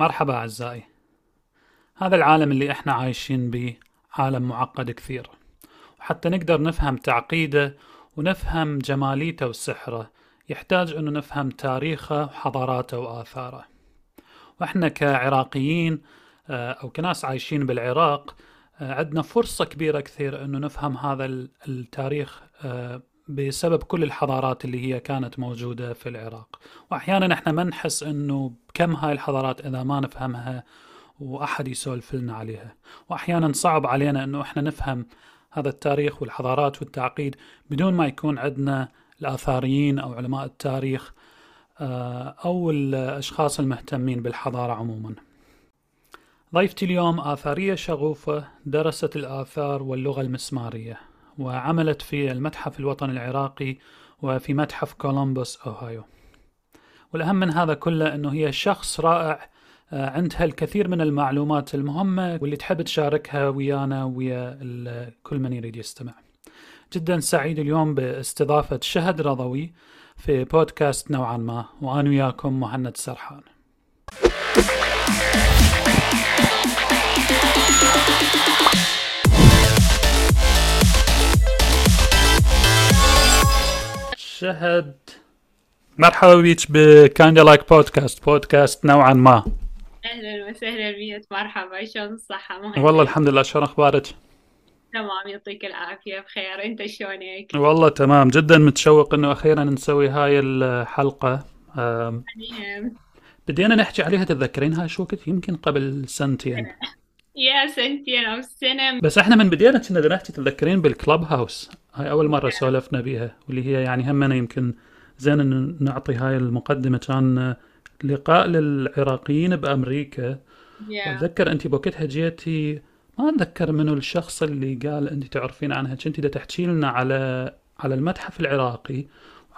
مرحبا أعزائي. هذا العالم اللي إحنا عايشين بيه عالم معقد كثير. وحتى نقدر نفهم تعقيده ونفهم جماليته وسحره يحتاج انه نفهم تاريخه وحضاراته وآثاره. وإحنا كعراقيين آه، أو كناس عايشين بالعراق آه، عندنا فرصة كبيرة كثير انه نفهم هذا التاريخ آه، بسبب كل الحضارات اللي هي كانت موجودة في العراق. وأحيانا إحنا ما نحس أنه كم هاي الحضارات إذا ما نفهمها وأحد يسولف لنا عليها. وأحيانا صعب علينا أنه إحنا نفهم هذا التاريخ والحضارات والتعقيد بدون ما يكون عندنا الآثاريين أو علماء التاريخ آه، أو الأشخاص المهتمين بالحضارة عموما. ضيفتي اليوم آثارية شغوفة درست الآثار واللغة المسمارية. وعملت في المتحف الوطني العراقي وفي متحف كولومبوس أوهايو. والأهم من هذا كله أنه هي شخص رائع آه، عندها الكثير من المعلومات المهمة واللي تحب تشاركها ويانا ويا كل من يريد يستمع. جدا سعيد اليوم باستضافة شهد رضوي في بودكاست نوعا ما وأنا وياكم مهند سرحان. شهد. مرحبا بيك ب Kinda Like Podcast بودكاست نوعا ما. أهلا وسهلا بيك. مرحبا. شلون الصحة. مهندس. والله الحمد لله. شلون أخبارك؟ تمام. يعطيك العافية. بخير. أنت شلونك؟ والله تمام. جدا متشوق إنه أخيرا نسوي هاي الحلقة. بدينا نحكي عليها. تتذكرين هاي شو وقت يمكن قبل سنتين. يا سنتين أو سنة. بس إحنا من بدينا كنا نحكي تتذكرين بالكلب هاوس. هاي أول مرة سولفنا بيها واللي هي يعني همنا يمكن زين انه نعطي هاي المقدمة كان لقاء للعراقيين بأمريكا yeah. أتذكر أنت بوقتها جيتي ما أتذكر منو الشخص اللي قال أنت تعرفين عنها كنت تحكي لنا على على المتحف العراقي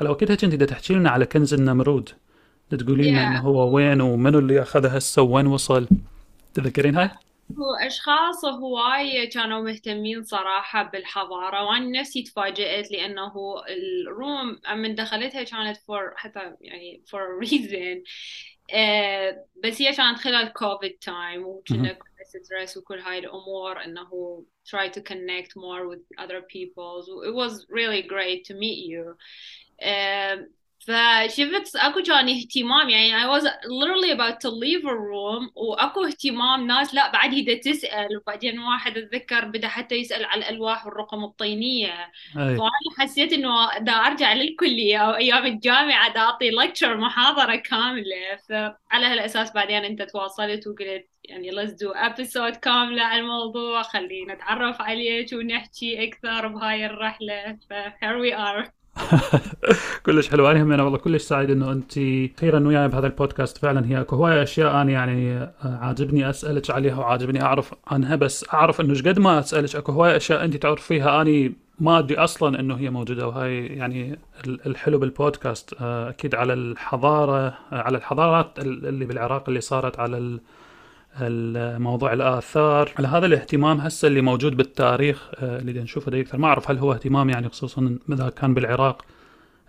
على وقتها كنت تحكي لنا على كنز النمرود تقولين yeah. إنه هو وين ومنو اللي أخذها هسه وين وصل تذكرين هاي؟ هو أشخاص هواي كانوا مهتمين صراحة بالحضارة وأنا نفسي تفاجأت لأنه الروم من دخلتها كانت for حتى يعني for a reason. آه بس هي كانت خلال كوفيد time وكنا stress وكل هاي الأمور إنه try to connect more with other people so it was really great to meet you. آه فشفت أكو كان اهتمام يعني I was literally about to leave a room وأكو اهتمام ناس لا بعد هي تسأل وبعدين واحد أتذكر بدأ حتى يسأل على الألواح والرقم الطينيه فانا حسيت إنه دا أرجع للكلية أو أيام الجامعة دا أعطي لكتشر محاضرة كاملة. فعلى هالأساس بعدين أنت تواصلت وقلت يعني let's do episode كاملة على الموضوع خلينا نتعرف عليك ونحكي أكثر بهاي الرحلة. ف here we are. كلش حلو. أنا أنا والله كلش سعيد إنه أنت أخيرا وياي بهذا البودكاست. فعلا هي أكو هواي أشياء أنا يعني آه، عاجبني أسألك عليها وعاجبني أعرف عنها بس أعرف إنه قد ما أسألك أكو هواي أشياء أنت تعرفيها اني ما أدري أصلا إنه هي موجودة. وهاي يعني الحلو بالبودكاست آه، أكيد على الحضارة آه، على الحضارات اللي بالعراق اللي صارت على الموضوع الآثار. على هذا الاهتمام هسه اللي موجود بالتاريخ آه، اللي نشوفه أكثر ما أعرف هل هو اهتمام يعني خصوصا إذا كان بالعراق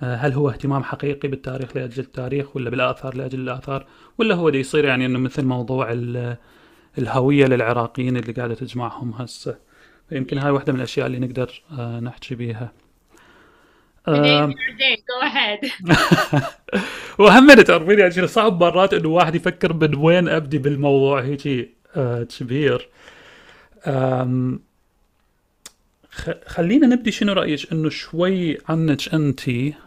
آه، هل هو اهتمام حقيقي بالتاريخ لأجل التاريخ ولا بالآثار لأجل الآثار ولا هو دا يصير يعني إنه مثل موضوع الهوية للعراقيين اللي قاعدة تجمعهم هسه. فيمكن هاي واحدة من الأشياء اللي نقدر آه، نحكي بيها. وهم تعرفين يعني صعب مرات إنه واحد يفكر من وين أبدي بالموضوع هيك آه كبير. خلينا نبدي شنو رأيك؟ إنه شوي عنك أنت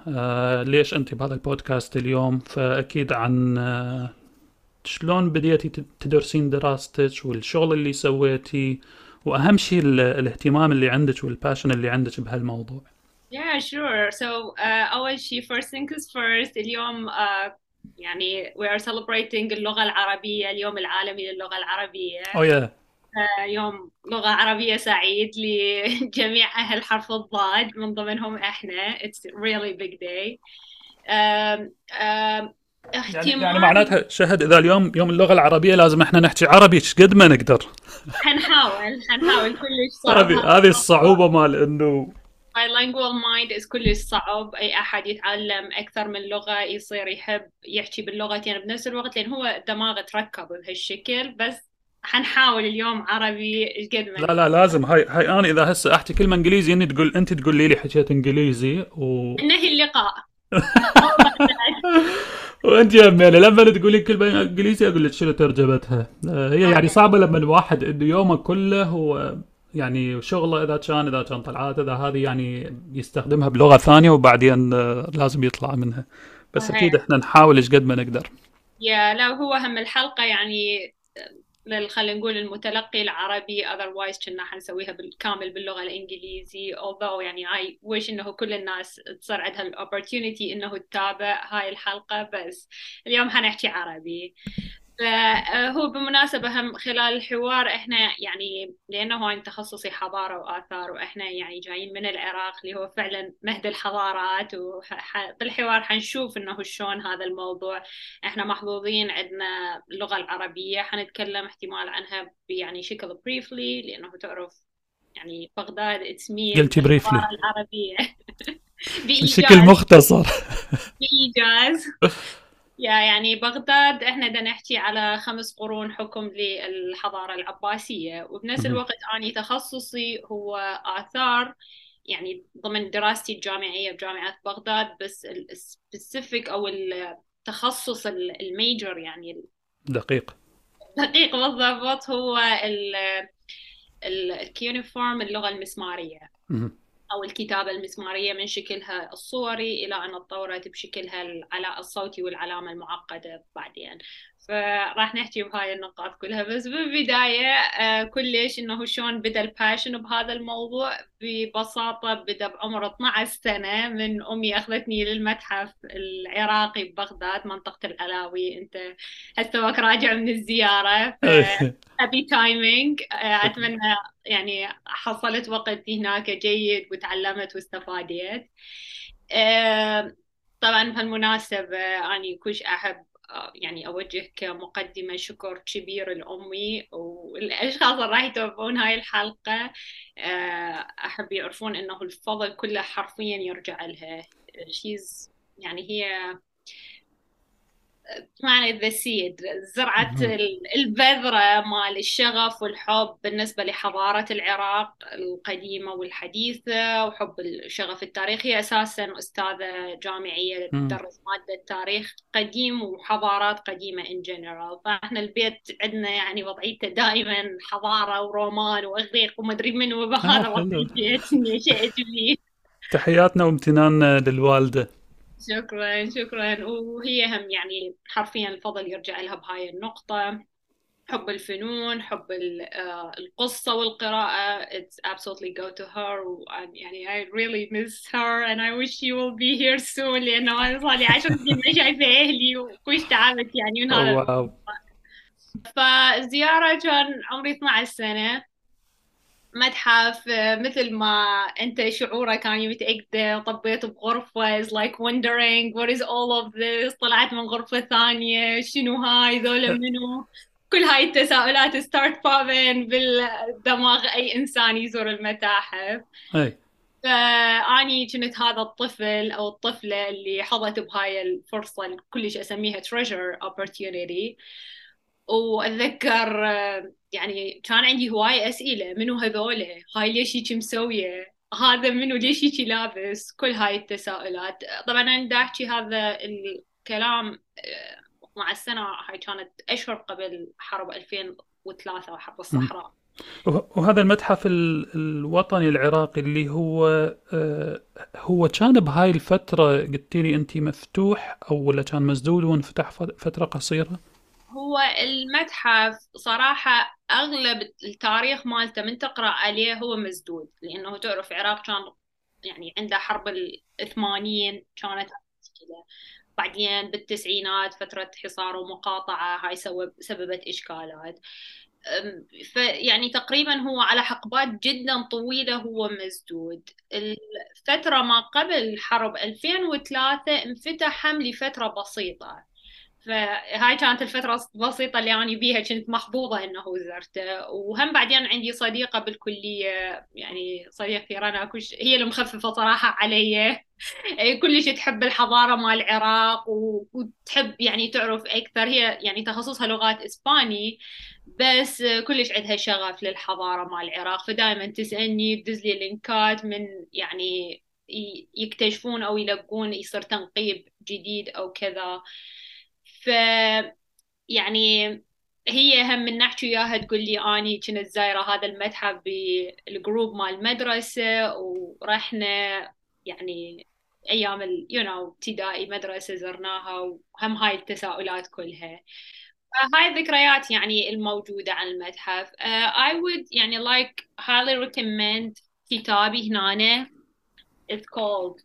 آه ليش أنت بهذا البودكاست اليوم؟ فأكيد عن آه شلون بديتي تدرسين دراستك والشغل اللي سويتي وأهم شيء الاهتمام اللي عندك والباشن اللي عندك بهالموضوع. Yeah, sure. So uh, أول شيء first things first اليوم uh, يعني we are celebrating اللغة العربية اليوم العالمي للغة العربية. Oh yeah. Uh, يوم لغة عربية سعيد لجميع أهل حرف الضاد من ضمنهم إحنا. It's really big day. Um, um, يعني, يعني معناتها شهد إذا اليوم يوم اللغة العربية لازم إحنا نحكي عربي قد ما نقدر حنحاول حنحاول كلش صعب هذه هذه الصعوبة مال إنه bilingual mind is كلش صعب أي أحد يتعلم أكثر من لغة يصير يحب يحكي باللغتين بنفس الوقت لأن هو دماغه تركب بهالشكل. بس حنحاول اليوم عربي قد ما لا لا لازم. هاي هاي أنا إذا هسه أحكي كلمة إنجليزي انت تقول أنت تقول لي حكيت إنجليزي و نهي اللقاء؟ وأنت يا ميلة لما تقولي كلمة إنجليزي أقول لك شنو ترجمتها؟ هي يعني صعبة لما الواحد عنده يومه كله هو يعني شغله إذا كان إذا كان طلعات إذا هذه يعني يستخدمها بلغة ثانية وبعدين آه، لازم يطلع منها. بس. أكيد إحنا نحاول إيش قد ما نقدر. يا لا هو هم الحلقة يعني لل- خلينا نقول المتلقي العربي otherwise كنا حنسويها بالكامل باللغة الإنجليزي. Although يعني I wish إنه كل الناس تصير عندها ال opportunity إنه تتابع هاي الحلقة بس اليوم حنحكي عربي. فهو بالمناسبة هم خلال الحوار إحنا يعني لأنه هاي تخصصي حضارة وآثار وإحنا يعني جايين من العراق اللي هو فعلا مهد الحضارات وبالحوار حنشوف إنه شلون هذا الموضوع. إحنا محظوظين عندنا اللغة العربية حنتكلم احتمال عنها يعني شكل briefly لأنه تعرف يعني بغداد اتس مي قلتي briefly. العربية. بشكل مختصر. بإيجاز. yeah يعني بغداد إحنا بدنا نحكي على خمس قرون حكم للحضارة العباسية وبنفس. الوقت أنا تخصصي هو آثار يعني ضمن دراستي الجامعية بجامعة بغداد بس ال specific أو التخصص ال- ال major يعني دقيق الدقيق بالضبط هو ال ال cuneiform اللغة المسمارية. أو الكتابة المسمارية من شكلها الصوري إلى أن تطورت بشكلها الصوتي والعلامة المعقدة بعدين. فراح نحكي بهاي النقاط كلها. بس بالبداية آه، كلش إنه شلون بدأ ال passion بهذا الموضوع؟ ببساطة بدأ بعمر 12 سنة من أمي أخذتني للمتحف العراقي ببغداد منطقة العلاوي أنت هسه راجع من الزيارة. happy timing أتمنى يعني حصلت وقت هناك جيد وتعلمت واستفاديت آه، طبعا بهالمناسبة أنا كلش أحب آه، يعني أوجه كمقدمة شكر كبير لأمي والأشخاص اللي راح يتابعون هاي الحلقة آه، أحب يعرفون إنه الفضل كله حرفيا يرجع لها. She's يعني هي معنى ذا سيد زرعت البذرة مال الشغف والحب بالنسبة لحضارة العراق القديمة والحديثة وحب الشغف التاريخي. أساسا أستاذة جامعية. تدرس مادة تاريخ قديم وحضارات قديمة in general. فإحنا البيت عندنا يعني وضعيته دائما حضارة ورومان وإغريق ومدري منو آه، بهذا. وضعيتي نشأت فيه تحياتنا وامتنان للوالدة. شكرا شكرا. وهي هم يعني حرفيا الفضل يرجع لها بهاي النقطة. حب الفنون حب آه، القصة والقراءة. It's absolutely go to her. و- يعني I really miss her and I wish she will be here soon. لأنه أنا صار لي عشر سنين ما شايفة أهلي وكلش تعبت يعني. من هذا واو فالزيارة كان عمري 12 سنة. متحف مثل ما أنت شعورك كان متأكدة طبيت بغرفة is like wondering what is all of this طلعت من غرفة ثانية شنو هاي ذولا منو؟ كل هاي التساؤلات start popping بالدماغ أي إنسان يزور المتاحف. أي. فأني كنت هذا الطفل أو الطفلة اللي حظت بهاي الفرصة اللي كلش أسميها treasure opportunity. وأتذكر آه، يعني كان عندي هواي أسئلة منو هذولا؟ هاي ليش هيك مسوية؟ هذا منو؟ ليش هيك لابس؟ كل هاي التساؤلات. طبعا أنا دا أحكي هذا الكلام آه، مع السنة. هاي كانت أشهر قبل حرب 2003 وحرب الصحراء. وهذا المتحف ال- الوطني العراقي اللي هو آه، هو كان بهاي الفترة قلتي لي أنت مفتوح أو ولا كان مسدود وانفتح ف- فترة قصيرة؟ هو المتحف صراحة أغلب التاريخ مالته من تقرأ عليه هو مسدود لأنه تعرف العراق كان يعني عنده حرب الثمانين كانت مشكلة بعدين بالتسعينات فترة حصار ومقاطعة هاي سبب سببت إشكالات. فيعني تقريبا هو على حقبات جدا طويلة هو مسدود. الفترة ما قبل حرب 2003 انفتح لفترة بسيطة. فهاي كانت الفترة البسيطة اللي أنا بيها كنت محظوظة إنه زرته وهم بعدين عندي صديقة بالكلية يعني صديقتي رنا كلش هي اللي مخففة صراحة علي. كلش تحب الحضارة مال العراق وتحب يعني تعرف أكثر. هي يعني تخصصها لغات إسباني بس كلش عندها شغف للحضارة مال العراق. فدائما تسألني تدز لي link ات من يعني يكتشفون أو يلقون يصير تنقيب جديد أو كذا. يعني هي هم من نحكي وياها تقول لي اني كنت زايرة هذا المتحف بال group مال المدرسة ورحنا يعني أيام you know ابتدائي مدرسة زرناها وهم هاي التساؤلات كلها. هاي الذكريات يعني الموجودة عن المتحف. Uh, I would يعني like highly recommend كتابي هنا. It's called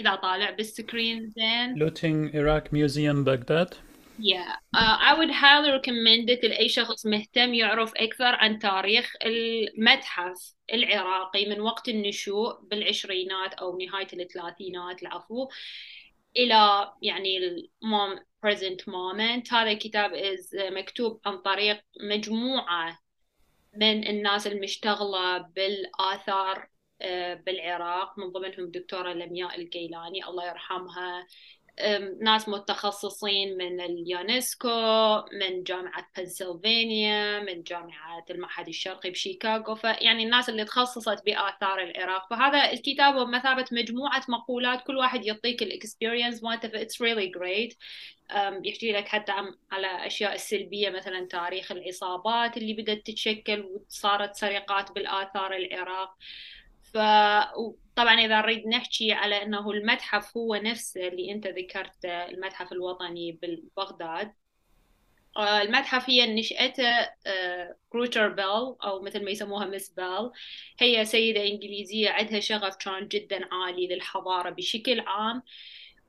إذا طالع بالسكرين زين. Looting Iraq Museum Baghdad. Yeah, uh, I would highly recommend it لأي شخص مهتم يعرف أكثر عن تاريخ المتحف العراقي من وقت النشوء بالعشرينات أو نهاية الثلاثينات العفو إلى يعني ال mom- present moment. هذا الكتاب is مكتوب عن طريق مجموعة من الناس المشتغلة بالآثار بالعراق من ضمنهم الدكتورة لمياء القيلاني الله يرحمها. ناس متخصصين من اليونسكو من جامعة بنسلفانيا من جامعة المعهد الشرقي بشيكاغو فيعني الناس اللي تخصصت بآثار العراق. فهذا الكتاب بمثابة مجموعة مقولات كل واحد يعطيك ال experience مالته ف it's really great يحكي لك حتى على أشياء السلبية مثلا تاريخ العصابات اللي بدأت تتشكل وصارت سرقات بالآثار العراق. فطبعا إذا نريد نحكي على أنه المتحف هو نفسه اللي أنت ذكرته المتحف الوطني ببغداد آه، المتحف هي نشأته كروتر بيل أو مثل ما يسموها مس بيل هي سيدة إنجليزية عندها شغف كان جدا عالي للحضارة بشكل عام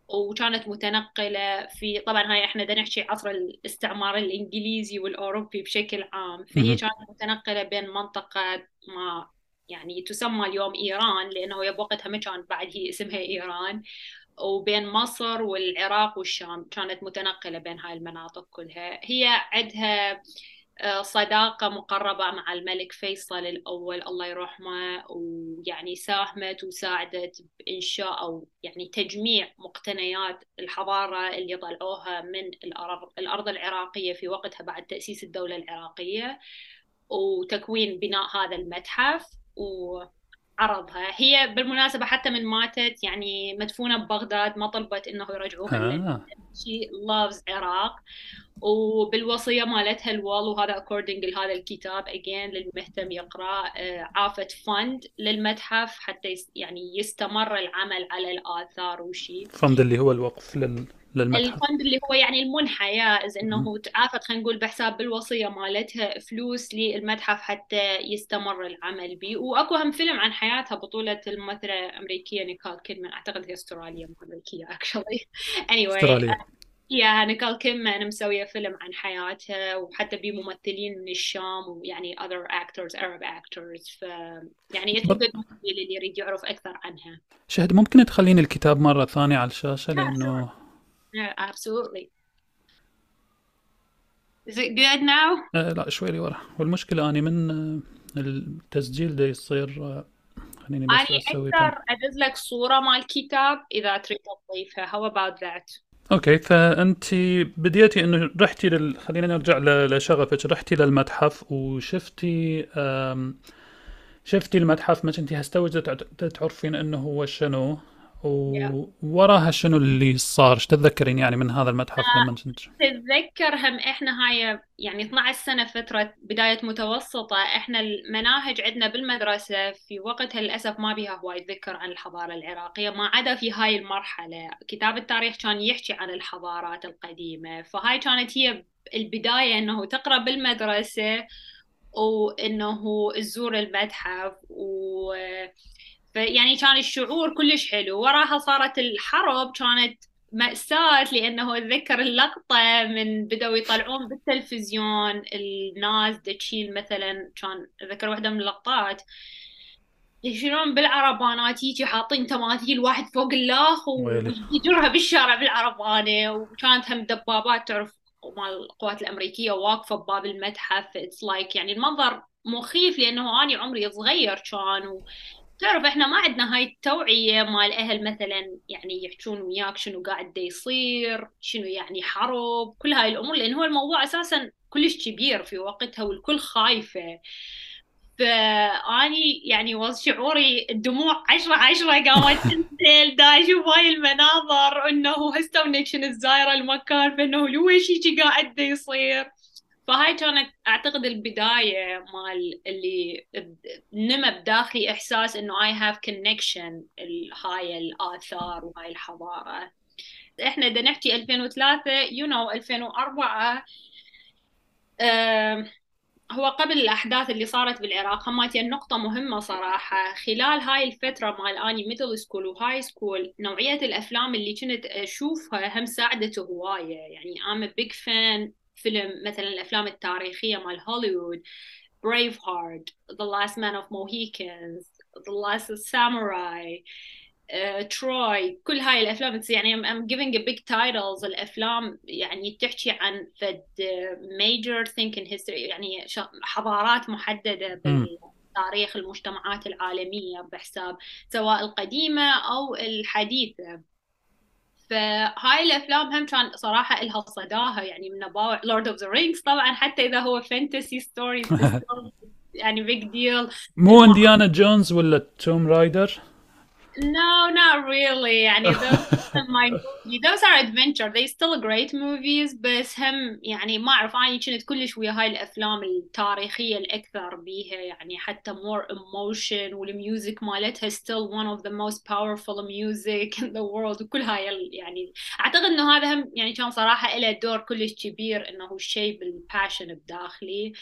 وكانت متنقلة في طبعا هاي إحنا بدنا نحكي عصر الاستعمار الإنجليزي والأوروبي بشكل عام. فهي كانت متنقلة بين منطقة ما يعني تسمى اليوم إيران لأنه بوقتها ما كان بعد هي اسمها إيران. وبين مصر والعراق والشام كانت متنقلة بين هاي المناطق كلها. هي عندها آه، صداقة مقربة مع الملك فيصل الأول الله يرحمه ويعني ساهمت وساعدت بإنشاء أو يعني تجميع مقتنيات الحضارة اللي طلعوها من الأرض, العراقية في وقتها بعد تأسيس الدولة العراقية وتكوين بناء هذا المتحف. وعرضها. هي بالمناسبة حتى من ماتت يعني مدفونة ببغداد ما طلبت إنه يرجعوها. آه. شي loves عراق وبالوصية مالتها الوال وهذا according لهذا الكتاب again للمهتم يقرأ آه، عافت فند للمتحف حتى يعني يستمر العمل على الآثار وشي. fund اللي هو الوقف لل... للمتحف ال fund اللي هو يعني المنحة yes إنه تعافت خلينا نقول بحساب بالوصيه مالتها فلوس للمتحف حتى يستمر العمل به. وأكو هم فيلم عن حياتها بطولة الممثلة الامريكيه نيكول كيدمان. أعتقد هي أسترالية مو أمريكية actually anyway أسترالية. yeah نيكول كيدمان مسوية فيلم عن حياتها وحتى بممثلين من الشام ويعني other actors Arab actors ف يعني يتفقد اللي يريد يعرف أكثر عنها. شهد ممكن تخليني الكتاب مرة ثانية على الشاشة؟ لأنه Yeah, absolutely. Is it good now? آه لا شوي لي ورا. والمشكلة أني من آه، التسجيل ده يصير آه، خليني بس أنا أسوي أقدر أدز لك صورة مال الكتاب إذا تريد تضيفها. How about that? أوكي فأنت بديتي إنه رحتي لل... خلينا نرجع لشغفك. رحتي للمتحف وشفتي أم... شفتي المتحف مش انت هستوجت تعرفين إنه هو شنو؟ ووراها شنو اللي صار؟ إيش تتذكرين يعني من هذا المتحف آه، لما كنت؟ تتذكر هم إحنا هاي يعني 12 سنة فترة بداية متوسطة إحنا المناهج عندنا بالمدرسة في وقتها للاسف ما بيها هواي ذكر عن الحضارة العراقية ما عدا في هاي المرحلة، كتاب التاريخ كان يحكي عن الحضارات القديمة، فهاي كانت هي البداية إنه تقرأ بالمدرسة وإنه تزور المتحف و فيعني كان الشعور كلش حلو وراها صارت الحرب كانت مأساة لأنه أتذكر اللقطة من بدأوا يطلعون بالتلفزيون الناس تشيل مثلا كان أتذكر واحدة من اللقطات شلون بالعربانات هيجي حاطين تماثيل واحد فوق الاخ. ويجرها بالشارع بالعربانة وكانت هم دبابات تعرف مال القوات الأمريكية واقفة بباب المتحف اتس لايك like يعني المنظر مخيف لأنه اني عمري صغير كان. تعرف إحنا ما عندنا هاي التوعية مال أهل مثلا يعني يحجون وياك شنو قاعد يصير شنو يعني حرب كل هاي الأمور لأن هو الموضوع أساسا كلش كبير في وقتها والكل خايفة. فأني يعني وص شعوري الدموع عشرة عشرة قامت تنزل. دا أشوف هاي المناظر إنه هسه ونكشن الزايرة المكان فإنه لويش هيجي قاعد يصير؟ فهاي كانت أعتقد البداية مال اللي نمى بداخلي إحساس إنه I have connection هاي الآثار وهاي الحضارة. إحنا بدنا نحكي 2003 you know 2004 أه هو قبل الأحداث اللي صارت بالعراق هم هاي النقطة مهمة صراحة. خلال هاي الفترة مال أني middle school و high school نوعية الأفلام اللي كنت أشوفها هم ساعدت هواية. يعني I'm a big fan فيلم مثلا الأفلام التاريخية مال هوليوود Braveheart The Last Man of Mohicans The Last Samurai تروي كل هاي الأفلام يعني I'm, I'm giving a big titles. الأفلام يعني تحكي عن فد major thing in history يعني حضارات محددة بالتاريخ المجتمعات العالمية بحساب سواء القديمة أو الحديثة. فهاي الأفلام هم كان صراحة لها صداها يعني من Lord of the Rings طبعا حتى إذا هو fantasy story يعني big deal مو انديانا جونز ولا Tomb Raider No, not really. يعني those my movie. Those are adventure. They still great movies بس هم يعني ما أعرف أنا كنت كلش ويا هاي الأفلام التاريخية الأكثر بيها يعني حتى more emotion وال music مالتها still one of the most powerful music in the world وكل هاي يعني أعتقد إنه هذا هم يعني كان صراحة له دور كلش كبير إنه شيء بالباشن بداخلي.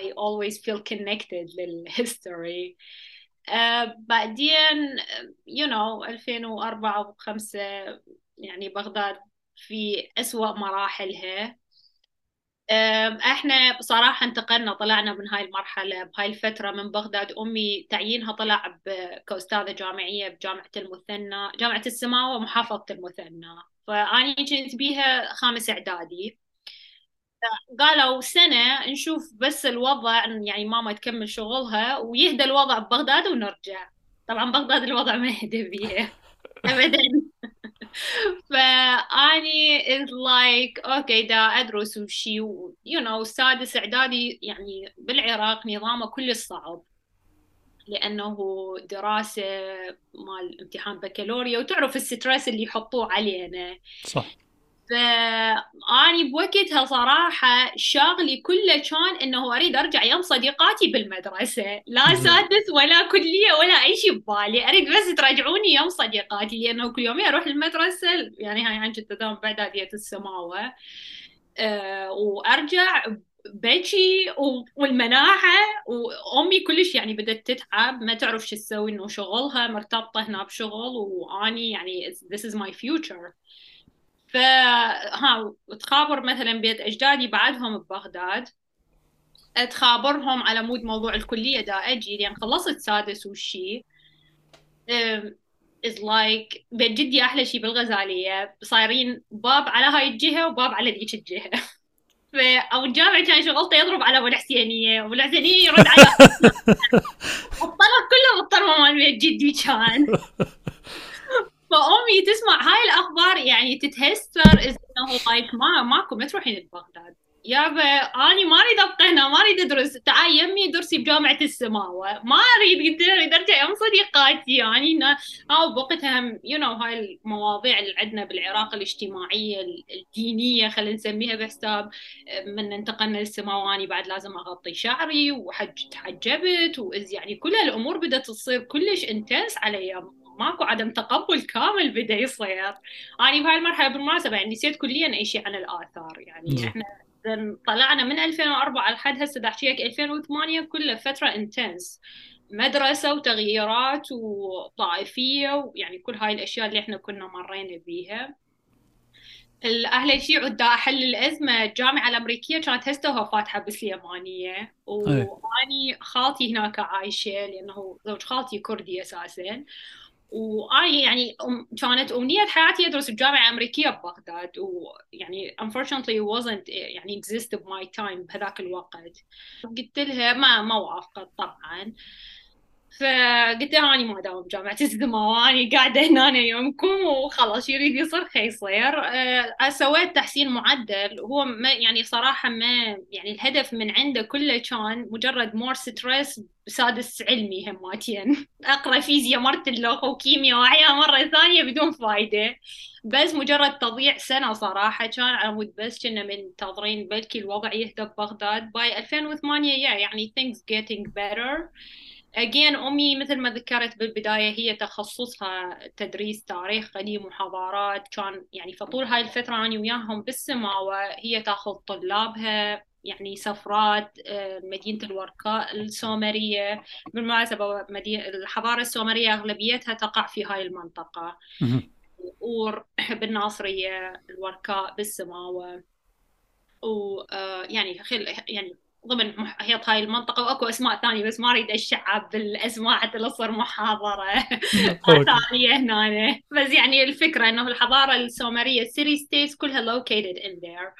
I always feel connected للhistory. آه بعدين يو know 2004 و5 يعني بغداد في أسوأ مراحلها. إحنا بصراحة انتقلنا طلعنا من هاي المرحلة بهاي الفترة من بغداد. أمي تعيينها طلع كأستاذة جامعية بجامعة المثنى جامعة السماوة محافظة المثنى. فأني كنت بيها خامس إعدادي. قالوا سنة نشوف بس الوضع يعني ماما تكمل شغلها ويهدى الوضع ببغداد ونرجع. طبعا بغداد الوضع ما يهدى بيه ابدا. فأني is like okay دا ادرس وشي you know سادس اعدادي يعني بالعراق نظامه كل صعب لأنه دراسة مال امتحان بكالوريا وتعرف الستريس اللي يحطوه علينا. صح. فأني بوقتها صراحة شاغلي كله كان إنه أريد أرجع يم صديقاتي بالمدرسة. لا سادس ولا كلية ولا أي شيء ببالي أريد بس ترجعوني يوم صديقاتي لأنه كل يومين أروح المدرسة يعني هاي عن جد دوام باعداديه السماوة. أه وأرجع بكي والمناعة وأمي كلش يعني بدأت تتعب. ما تعرف شو تسوي إنه شغلها مرتبطة هنا بشغل وأني يعني this is my future. فها تخابر مثلا بيت أجدادي بعدهم ببغداد. اتخابرهم على مود موضوع الكلية دا أجي لأن خلصت سادس وشي. is like بيت جدي أحلى شيء بالغزالية. صايرين باب على هاي الجهة وباب على ذيك الجهة. ف أو الجامع كان شغلته يضرب على أبو الحسينية. وابو الحسينية يرد على الطرف كله بالطرف مال بيت جدي كان. فأمي تسمع هاي الأخبار يعني تتهستر إنه like ما ماكو ما تروحين لبغداد يابا اني ما اريد ابقى هنا ما اريد ادرس تعال يمي درسي بجامعة السماوة. ما أريد قلت اريد أرجع يم صديقاتي. يعني أو بوقتها you know هاي المواضيع اللي عندنا بالعراق الاجتماعية الدينية خلينا نسميها بحساب من انتقلنا للسماوة اني بعد لازم أغطي شعري وحتى تحجبت يعني كل الأمور بدأت تصير كلش intense علي ماكو عدم تقبل كامل بدا يصير. اني بهاي المرحلة بالمناسبة يعني نسيت كليا اي شيء عن الآثار. يعني إحنا طلعنا من 2004 لحد هسه احكي لك 2008 كله فترة intense مدرسة وتغييرات وطائفية ويعني كل هاي الأشياء اللي إحنا كنا مرينا بيها. الأهل الشيعة ودا أحل الأزمة. الجامعة الأمريكية كانت هسه فاتحة بالسليمانيه وأني خالتي هناك عايشة لأنه زوج خالتي كردي أساسا. واني يعني كانت أمنية حياتي ادرس بجامعه امريكيه ببغداد ويعني unfortunately wasn't يعني exist my time بهذاك الوقت. قلت لها ما ما وافقت طبعا. فقلت له اني ما أداوم بجامعة الزمام واني قاعدة هنا يومكم وخلاص يريد يصير خ يصير. أه سويت تحسين معدل هو ما يعني صراحة ما يعني الهدف من عنده كله كان مجرد more stress بسادس علمي هماتين. أقرأ فيزياء مرت اللوخ وكيمياء وأحياء مرة ثانية بدون فايدة. بس مجرد تضييع سنة صراحة كان على مود بس كنا منتظرين بلكي الوضع يهدى ببغداد by 2008 يعني things getting better. Again أمي مثل ما ذكرت بالبداية هي تخصصها تدريس تاريخ قديم وحضارات كان يعني فطول هاي الفترة أنا وياهم بالسماوة هي تأخذ طلابها يعني سفرات آه، مدينة الورقاء السومرية. بالمناسبة مدينة الحضارة السومرية أغلبيتها تقع في هاي المنطقة. اور بالناصرية الوركاء بالسماوة ويعني خل يعني ضمن محيط هاي المنطقة وأكو أسماء ثانية بس ما أريد أشعب بالأسماء حتى لا تصير محاضرة. ثانية هنا. بس يعني الفكرة إنه الحضارة السومرية ال city states كلها located in there.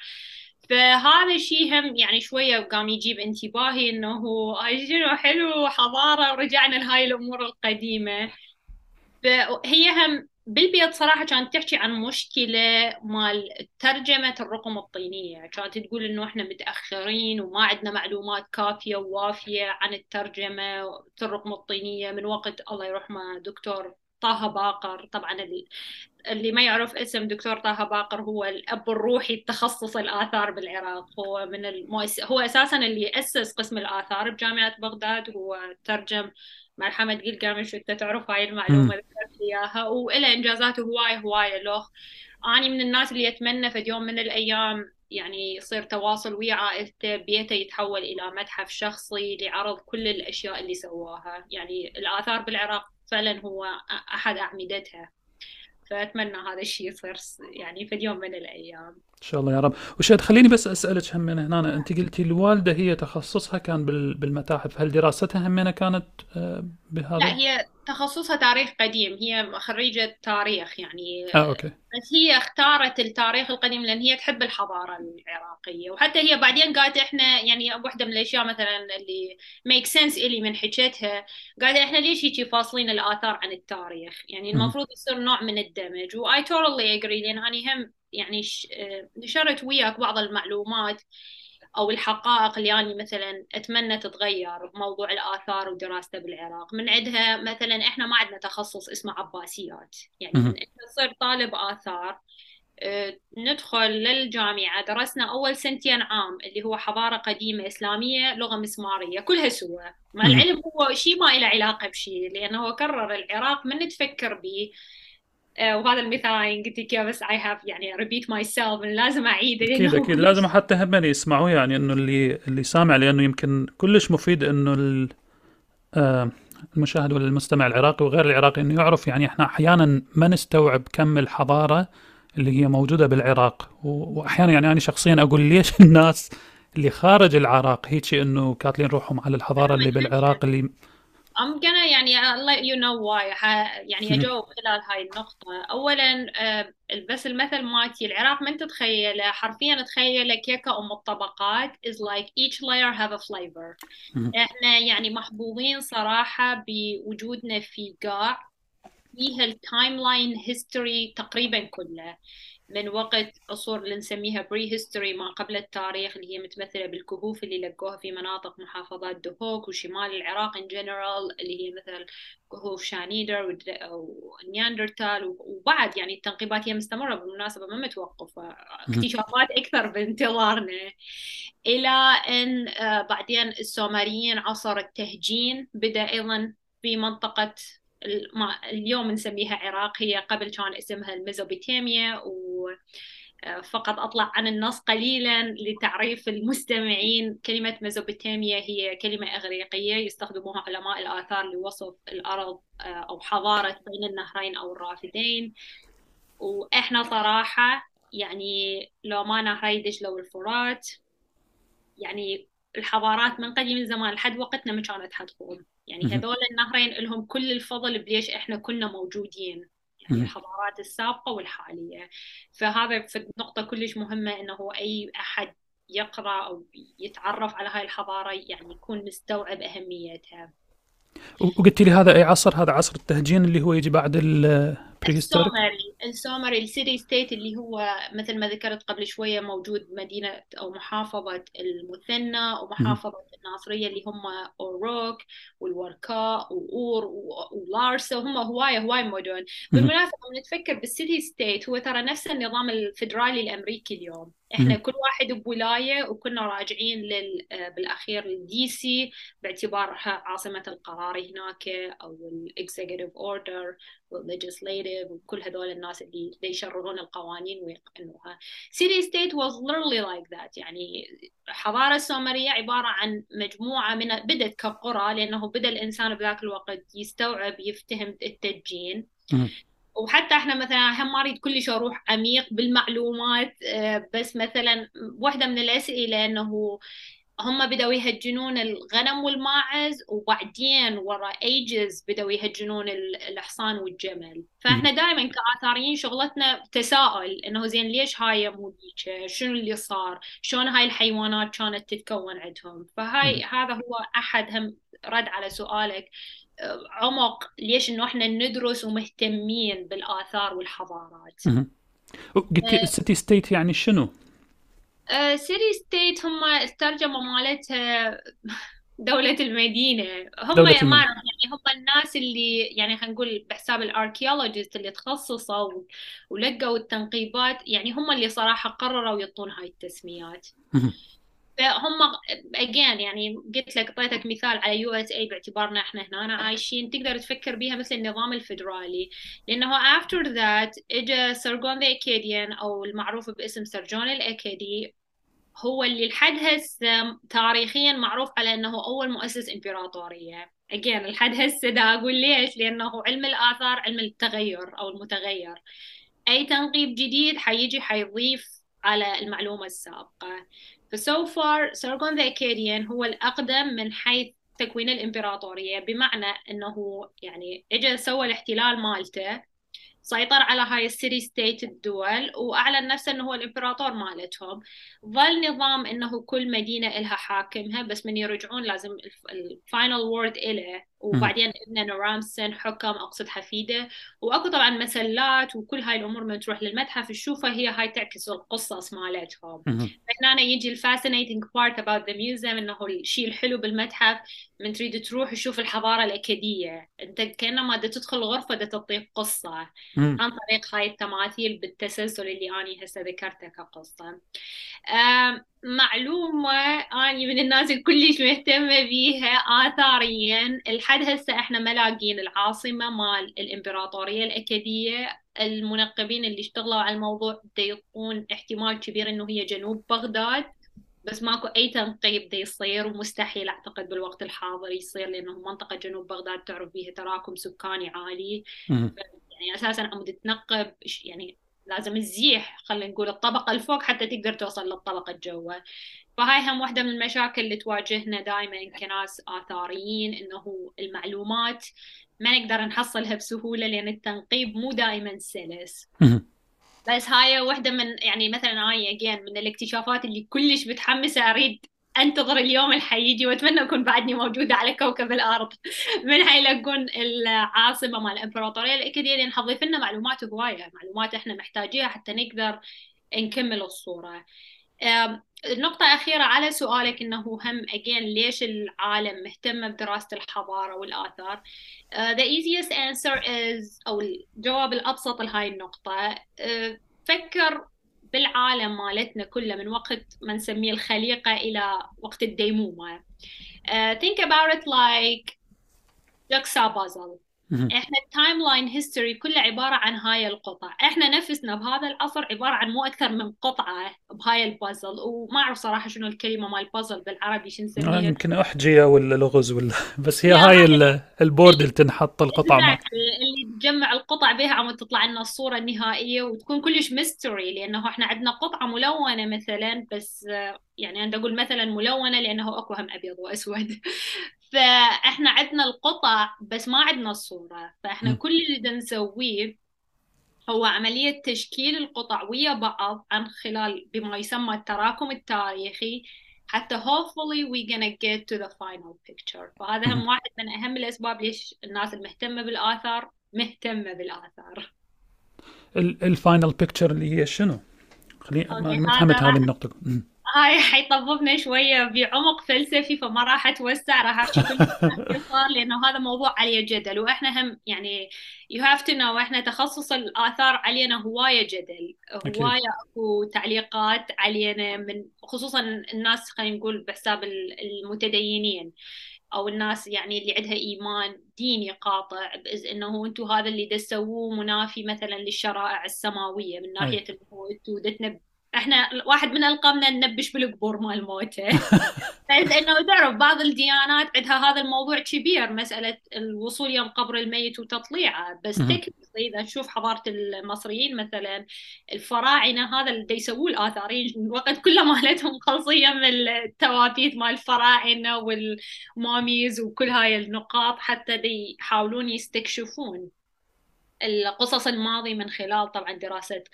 فهذا الشيء هم يعني شوية قام يجيب انتباهي إنه هاي شنو حلو حضارة ورجعنا لهاي الأمور القديمة. فهي هم بالبيت صراحة كانت تحكي عن مشكلة مال ترجمة الرقم الطينية. كانت تقول إنه إحنا متأخرين وما عندنا معلومات كافية ووافية عن الترجمة الرقم الطينية. من وقت الله يرحمه دكتور طه باقر. طبعا اللي ما يعرف اسم دكتور طه باقر هو الأب الروحي التخصص الآثار بالعراق. هو من المؤس... هو أساسا اللي أسس قسم الآثار بجامعة بغداد. هو ترجم مرحمة قلقامش انت تعرف هاي المعلومة ذكرت إياها. وإلى إنجازات هواي هواي لوخ أني من الناس اللي أتمنى في يوم من الأيام يعني يصير تواصل ويا عائلته بيته يتحول إلى متحف شخصي لعرض كل الأشياء اللي سواها. يعني الآثار بالعراق فعلا هو أحد أعمدتها. فأتمنى هذا الشيء يصير يعني في يوم من الأيام. إن شاء الله يا رب. وشاد خليني بس أسألك هم من هنا. أنت قلتي الوالدة هي تخصصها كان بالمتاحف. هل دراستها هم كانت آه، بهذا؟ لا هي تخصصها تاريخ قديم هي خريجة تاريخ يعني. آه أوكي. بس هي اختارت التاريخ القديم لأن هي تحب الحضارة العراقية. وحتى هي بعدين قالت إحنا يعني واحدة من الأشياء مثلا اللي make sense إلي من حكيتها قالت إحنا ليش هيك فاصلين الآثار عن التاريخ؟ يعني المفروض يصير نوع من الدمج. و I totally agree لأن أنا هم يعني نشرت وياك بعض المعلومات أو الحقائق اللي أنا مثلا أتمنى تتغير بموضوع الآثار ودراسته بالعراق. من عندها مثلا إحنا ما عندنا تخصص اسمه عباسيات. يعني من تصير طالب آثار. آه، ندخل للجامعة. درسنا أول سنتين عام اللي هو حضارة قديمة إسلامية لغة مسمارية كلها سوا. مع العلم هو شيء ما له علاقة بشيء لأنه كرر العراق من تفكر به وهذا المثال أنا قلت لك بس I have يعني repeat myself لازم اعيده أكيد أكيد. لازم حتى هم يسمعوه يعني إنه اللي اللي سامع لأنه يمكن كلش مفيد إنه آه، المشاهد ولا المستمع العراقي وغير العراقي إنه يعرف يعني إحنا أحيانا ما نستوعب كم الحضارة اللي هي موجودة بالعراق. وأحيانا يعني أنا شخصيا أقول ليش الناس اللي خارج العراق هيك إنه كاتلين روحهم على الحضارة اللي بالعراق اللي I'm gonna يعني I'll let you know why. يعني أجاوب خلال هاي النقطة. أولا آه، بس المثل مالتي العراق من تتخيله؟ حرفيا تخيله كيكة أم الطبقات is like each layer have a flavor. إحنا يعني محظوظين صراحة بوجودنا في قاع فيها ال timeline history تقريبا كله. من وقت عصور اللي نسميها prehistory ما قبل التاريخ اللي هي متمثلة بالكهوف اللي لقوها في مناطق محافظات دهوك وشمال العراق in general اللي هي مثل كهوف شانيدر ونياندرتال وبعد يعني التنقيبات هي مستمرة بالمناسبة ما متوقفة. اكتشافات أكثر بانتظارنا. إلى أن آه، بعدين السومريين عصر التهجين بدأ أيضا في منطقة اليوم نسميها عراق هي قبل كان اسمها الميزوبوتاميا و آه، أطلع عن النص قليلا لتعريف المستمعين. كلمة ميزوبوتاميا هي كلمة إغريقية يستخدموها علماء الآثار لوصف الأرض آه، أو حضارة بين النهرين أو الرافدين. وإحنا صراحة يعني لو ما نهر يدش لو الفرات يعني الحضارات من قديم الزمان لحد وقتنا ما كانت حتقوم. يعني هذول النهرين لهم كل الفضل بليش إحنا كنا موجودين يعني الحضارات السابقة والحالية. فهذا في نقطة كلش مهمة إنه أي أحد يقرأ أو يتعرف على هاي الحضارة يعني يكون مستوعب أهميتها. وقلت لي هذا أي عصر؟ هذا عصر التهجين اللي هو يجي بعد السومري السومري ال city state اللي هو مثل ما ذكرت قبل شوية موجود مدينة أو محافظة المثنى ومحافظة الناصرية اللي هم أوروك والوركاء وأور ولارسا وهم هواية هواية مدن بالمناسبة نتفكر بال city state هو ترى نفس النظام الفدرالي الأمريكي اليوم. إحنا كل واحد بولاية وكنا راجعين لل بالأخير لل DC باعتبارها عاصمة القرار هناك أو ال executive order وال legislative وكل هذول الناس اللي يشرعون القوانين ويقنوها city state was literally like that. يعني الحضارة السومرية عبارة عن مجموعة من بدت كقرى لأنه بدأ الإنسان بذاك الوقت يستوعب يفتهم التدجين. وحتى إحنا مثلا هم ما أريد كلش أروح عميق بالمعلومات آه، بس مثلا واحدة من الأسئلة إنه هم بدأوا يهجنون الغنم والماعز وبعدين ورا ages بدأوا يهجنون الحصان والجمل. فإحنا دائما كآثاريين شغلتنا تساؤل إنه زين ليش هاي مو شنو اللي صار؟ شلون هاي الحيوانات كانت تتكون عندهم؟ فهاي هذا هو أحد هم رد على سؤالك. عمق ليش إنه إحنا ندرس ومهتمين بالآثار والحضارات؟ قلت ال city state يعني شنو؟ city state هم الترجمة مالتها دولة المدينة. هم دولة ما المدينة. يعني هم الناس اللي يعني خلينا نقول بحساب ال archaeologist اللي تخصصوا ولقوا التنقيبات يعني هم اللي صراحة قرروا يعطون هاي التسميات. فهم again يعني قلت لك أعطيتك مثال على USA باعتبارنا إحنا هنا. عايشين تقدر تفكر بها مثل النظام الفدرالي لأنه after that اجى سرجون the Akkadian أو المعروف باسم سرجون الأكادي هو اللي لحد هسه تاريخيا معروف على إنه أول مؤسس إمبراطورية. again لحد هسه دا أقول ليش؟ لأنه علم الآثار علم التغير أو المتغير. أي تنقيب جديد حيجي حيضيف على المعلومة السابقة. ف so far سارغون the Akkadian هو الأقدم من حيث تكوين الإمبراطورية بمعنى أنه يعني إجا سوى الاحتلال مالته. سيطر على هاي ال city state الدول وأعلن نفسه إنه هو الإمبراطور مالتهم. ظل نظام إنه كل مدينة لها حاكمها بس من يرجعون لازم ال final word إله وبعدين ابنه نرام سين حكم أقصد حفيده. وأكو طبعا مسلات وكل هاي الأمور من تروح للمتحف تشوفها هي هاي تعكس القصص مالتهم. فهنا يجي ال fascinating part about the museum إنه الشيء الحلو بالمتحف. من تريد تروح تشوف الحضارة الأكادية. أنت كأنما دا تدخل غرفة دا تعطيك قصة عن طريق هاي التماثيل بالتسلسل اللي اني هسه ذكرته كقصة. معلومة أني من الناس اللي كلش مهتمة بيها آثاريا. لحد هسه إحنا ملاقين العاصمة مال الإمبراطورية الأكادية. المنقبين اللي اشتغلوا على الموضوع يعطون احتمال كبير إنه هي جنوب بغداد بس ماكو أي تنقيب دي يصير ومستحيل أعتقد بالوقت الحاضر يصير لأنه منطقة جنوب بغداد تعرف بيها تراكم سكاني عالي. يعني أساسا عم تتنقب يعني لازم تزيح خلينا نقول الطبقة الفوق حتى تقدر توصل للطبقة الجوا فهاي هم واحدة من المشاكل اللي تواجهنا دائما كناس آثاريين إنه المعلومات ما نقدر نحصلها بسهولة لأن التنقيب مو دائما سلس. بس هاي واحدة من يعني مثلا هاي أجين من الاكتشافات اللي كلش متحمسة أريد أنتظر اليوم اللي وأتمنى أكون بعدني موجودة على كوكب الأرض. من حيلاقون العاصمة مال الامبراطوريه الاكاديه لأن حضيف لنا معلومات هوايه معلومات إحنا محتاجيها حتى نقدر نكمل الصورة. النقطة الأخيرة على سؤالك إنه هم أجين ليش العالم مهتم بدراسة الحضارة والآثار؟ uh, the easiest answer is أو الجواب الأبسط لهاي النقطة uh, فكر بالعالم مالتنا كله من وقت ما نسميه الخليقة إلى وقت الديمومة uh, think about it like jigsaw puzzle إحنا ال timeline history كله عبارة عن هاي القطع إحنا نفسنا بهذا العصر عبارة عن مو أكثر من قطعة بهاي البازل وما أعرف صراحة شنو الكلمة مال بازل بالعربي شو نسميها يمكن أحجية ولا لغز ولا بس هي هاي ال board اللي تنحط القطع اللي نجمع القطع بها عم تطلع لنا الصورة النهائية وتكون كلش mystery لأنه إحنا عندنا قطعة ملونة مثلا بس يعني أنا أقول مثلا ملونة لأنه أكو هم أبيض وأسود. فاحنا عندنا القطع بس ما عندنا الصورة. فاحنا كل اللي نسويه هو عملية تشكيل القطع ويا بعض عن خلال بما يسمى التراكم التاريخي حتى hopefully we gonna get to the final picture. فهذا هم واحد من أهم الأسباب ليش الناس المهتمة بالآثار مهتمة بالآثار. ال final picture اللي هي شنو؟ خليني ما فهمت هذه النقطة. هاي حيطببنا شوية بعمق فلسفي فما راح أتوسع راح أحكي كل صار لأنه هذا موضوع عليه جدل. وإحنا هم يعني you have to know إحنا تخصص الآثار علينا هواية جدل. هواية أكو تعليقات علينا من خصوصا الناس خلينا نقول بحساب المتدينين أو الناس يعني اللي عندها إيمان ديني قاطع باذ إنه أنتم هذا اللي تسووه منافي مثلا للشرائع السماوية من ناحية انه أنتم إحنا واحد من القامنا ننبش بالقبور مال موته. بس إنه تعرف بعض الديانات عندها هذا الموضوع كبير مسألة الوصول يوم قبر الميت وتطليعه. بس تكنيكلي إذا تشوف حضارة المصريين مثلا الفراعنة هذا اللي يسووه الآثاريين الوقت كله مالتهم مخلصيه من التوابيت مال الفراعنة والماميز وكل هاي النقاط حتى يحاولون يستكشفون. القصص الماضي من خلال طبعا دراسة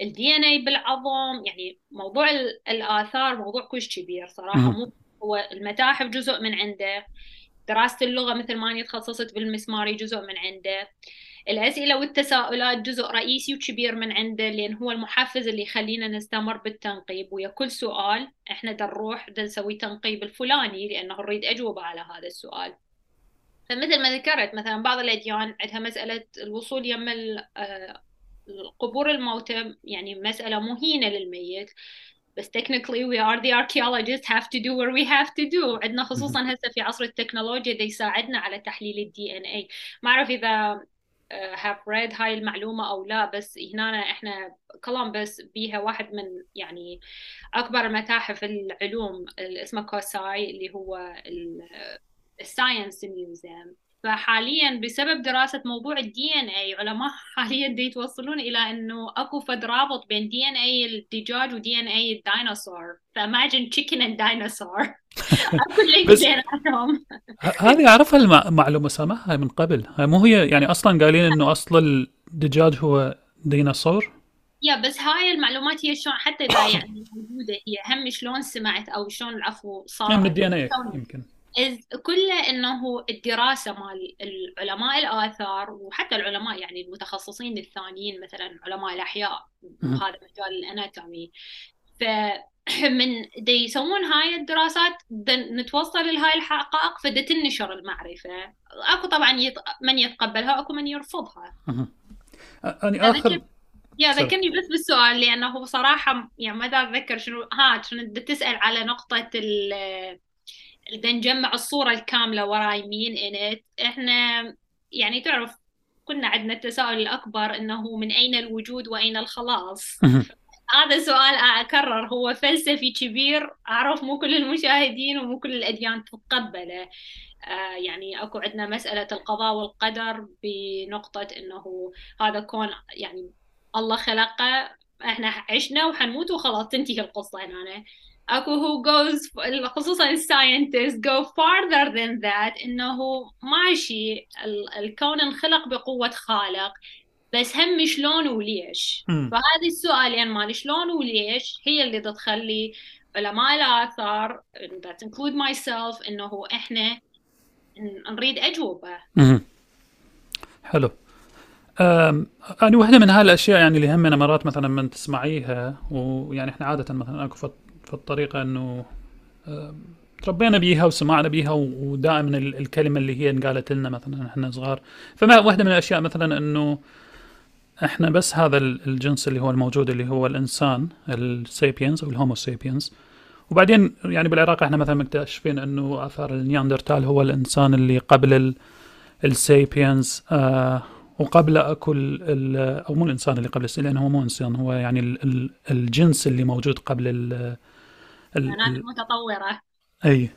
الدي ان اي بالعظم. يعني موضوع الآثار موضوع كلش كبير صراحة. مو هو المتاحف جزء من عنده دراسة اللغة مثل ما أنا تخصصت بالمسماري جزء من عنده الأسئلة والتساؤلات جزء رئيسي وكبير من عنده لأن هو المحفز اللي يخلينا نستمر بالتنقيب. ويا كل سؤال إحنا نروح نسوي تنقيب الفلاني لأنه نريد أجوبة على هذا السؤال. فمثل ما ذكرت مثلا بعض الأديان عندها مسألة الوصول يم آه، قبور الموتى يعني مسألة مهينة للميت. بس technically we are the archaeologists have to do what we have to do. عندنا خصوصا هسه في عصر التكنولوجيا ده يساعدنا على تحليل الدي ان اي ما أعرف إذا uh, have read هاي المعلومة أو لا بس هنا إحنا كولومبس بيها واحد من يعني أكبر متاحف العلوم اسمه COSI اللي هو ال science museum فحاليا بسبب دراسة موضوع ال DNA علماء حاليا دي يتوصلون إلى إنه أكو فد رابط بين DNA الدجاج و DNA الديناصور. ف imagine chicken and dinosaur أكو link بيناتهم. هذه أعرفها المعلومة سامعها من قبل. هاي مو هي يعني أصلا قايلين إنه أصل الدجاج هو ديناصور؟ yeah بس هاي المعلومات هي شلون حتى إذا يعني موجودة هي هم شلون سمعت أو شلون العفو صار. من ال DNA يمكن. كله إنه الدراسة مال العلماء الآثار وحتى العلماء يعني المتخصصين الثانيين مثلا علماء الأحياء هذا مجال ال anatomy. ف من دي يسوون هاي الدراسات نتوصل لهاي الحقائق فدا تنشر المعرفة. أكو طبعا يط... من يتقبلها أكو من يرفضها. أنا آخر يا ذكرني بس بالسؤال لأنه بصراحة يعني ما أتذكر شنو ها شنو تسأل على نقطة ال بدنا نجمع الصورة الكاملة وراي مين انت إحنا يعني تعرف كنا عندنا التساؤل الأكبر أنه من أين الوجود وأين الخلاص؟ هذا سؤال أكرر هو فلسفي كبير أعرف مو كل المشاهدين ومو كل الأديان تتقبله. آه يعني أكو عندنا مسألة القضاء والقدر بنقطة أنه هذا كون يعني الله خلقه إحنا عشنا وحنموت وخلاص تنتهي القصة هنا. أكو هو goes خصوصا الساينتست go farther than that إنه ماشي الكون انخلق بقوة خالق بس هم شلون وليش؟ فهذه السؤالين يعني مال شلون وليش؟ هي اللي تخلي علماء الآثار that include myself إنه إحنا نريد أجوبة. حلو. أنا واحدة من هالأشياء يعني اللي همنا مرات مثلا من تسمعيها ويعني إحنا عادة مثلا في الطريقة إنه تربينا بيها وسمعنا بيها ودائما الكلمة اللي هي انقالت لنا مثلا إحنا صغار. فما واحدة من الأشياء مثلا إنه إحنا بس هذا الجنس اللي هو الموجود اللي هو الإنسان ال sapiens أو ال Homo sapiens وبعدين يعني بالعراق إحنا مثلا مكتشفين إنه آثار ال Neanderthal هو الإنسان اللي قبل ال sapiens آه وقبل اكل أو مو الإنسان اللي قبل لأنه هو مو إنسان هو يعني الجنس اللي موجود قبل الحيوانات المتطورة أي.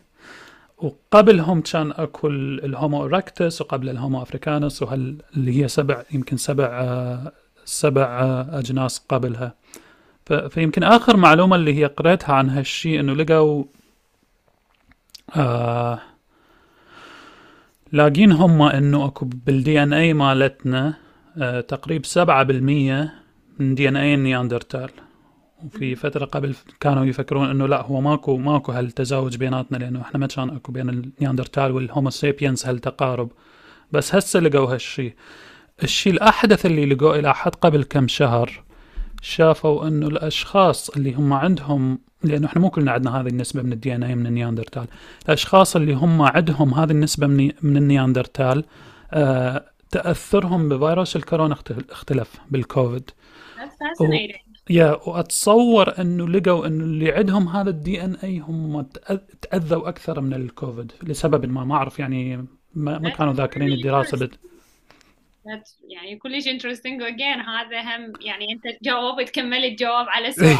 وقبلهم كان أكو ال Homo erectus وقبل ال Homo africanus وهل اللي هي سبع يمكن سبع آه، سبع آه، أجناس قبلها. فيمكن آخر معلومة اللي هي قريتها عن هالشيء إنه لقوا آه لاقين هم إنه أكو بال DNA مالتنا آه تقريب سبعة بالمية من DNA ال Neanderthal وفي فترة قبل كانوا يفكرون إنه لا هو ماكو ماكو هالتزاوج بيناتنا لأنه إحنا ما كان أكو بين ال Neanderthal وال Homo sapiens هالتقارب. بس هسه لقوا هالشي. الشيء الأحدث اللي لقوه إلى حد قبل كم شهر شافوا إنه الأشخاص اللي هم عندهم لأنه إحنا مو كلنا عندنا هذه النسبة من ال DNA من ال Neanderthal. الأشخاص اللي هم عندهم هذه النسبة من من ال Neanderthal آه تأثرهم بفيروس الكورونا اختلف بالكوفيد. و... yeah وأتصور أنه لقوا أنه اللي عندهم هذا ال DNA هم تأذوا أكثر من الكوفيد لسبب ما ما أعرف يعني ما, ما كانوا ذاكرين الدراسة يعني كلش interesting again هذا هم يعني أنت جاوبت كملت جواب على سؤال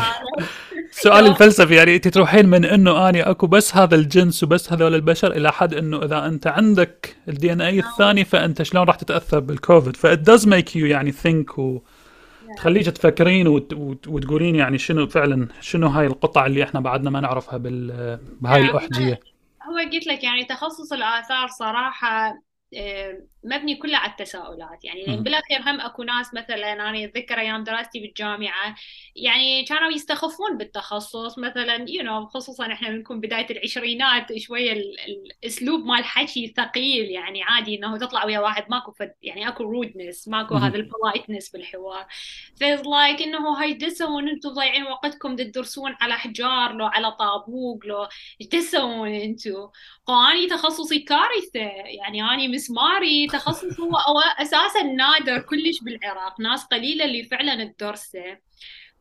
السؤال الفلسفي يعني أنت تروحين من إنه آني أكو بس هذا الجنس وبس هذول البشر إلى حد إنه إذا أنت عندك ال DNA الثاني فأنت شلون راح تتأثر بالكوفيد؟ ف it does make you يعني think و تخليك تفكرين وت... وتقولين يعني شنو فعلا شنو هاي القطع اللي إحنا بعدنا ما نعرفها بال... بهاي الأحجية؟ هو قلت لك يعني تخصص الآثار صراحة مبني كله على التساؤلات. يعني. بالاخير هم اكو ناس مثلا أنا أتذكر أيام دراستي بالجامعة يعني كانوا يستخفون بالتخصص. مثلا you know, خصوصا إحنا بنكون بداية العشرينات شوية الأسلوب مال الحكي ثقيل. يعني عادي إنه تطلع ويا واحد ماكو فد يعني أكو rudeness ماكو. هذا ال politeness بالحوار. فيز like إنه هاي دتسوون أنتم ضايعين وقتكم تدرسون على حجار لو على طابوق لو تسوون أنتم؟ واني تخصصي كارثة. يعني أني مسماري التخصص هو أساسا نادر كلش بالعراق. ناس قليلة اللي فعلا تدرسه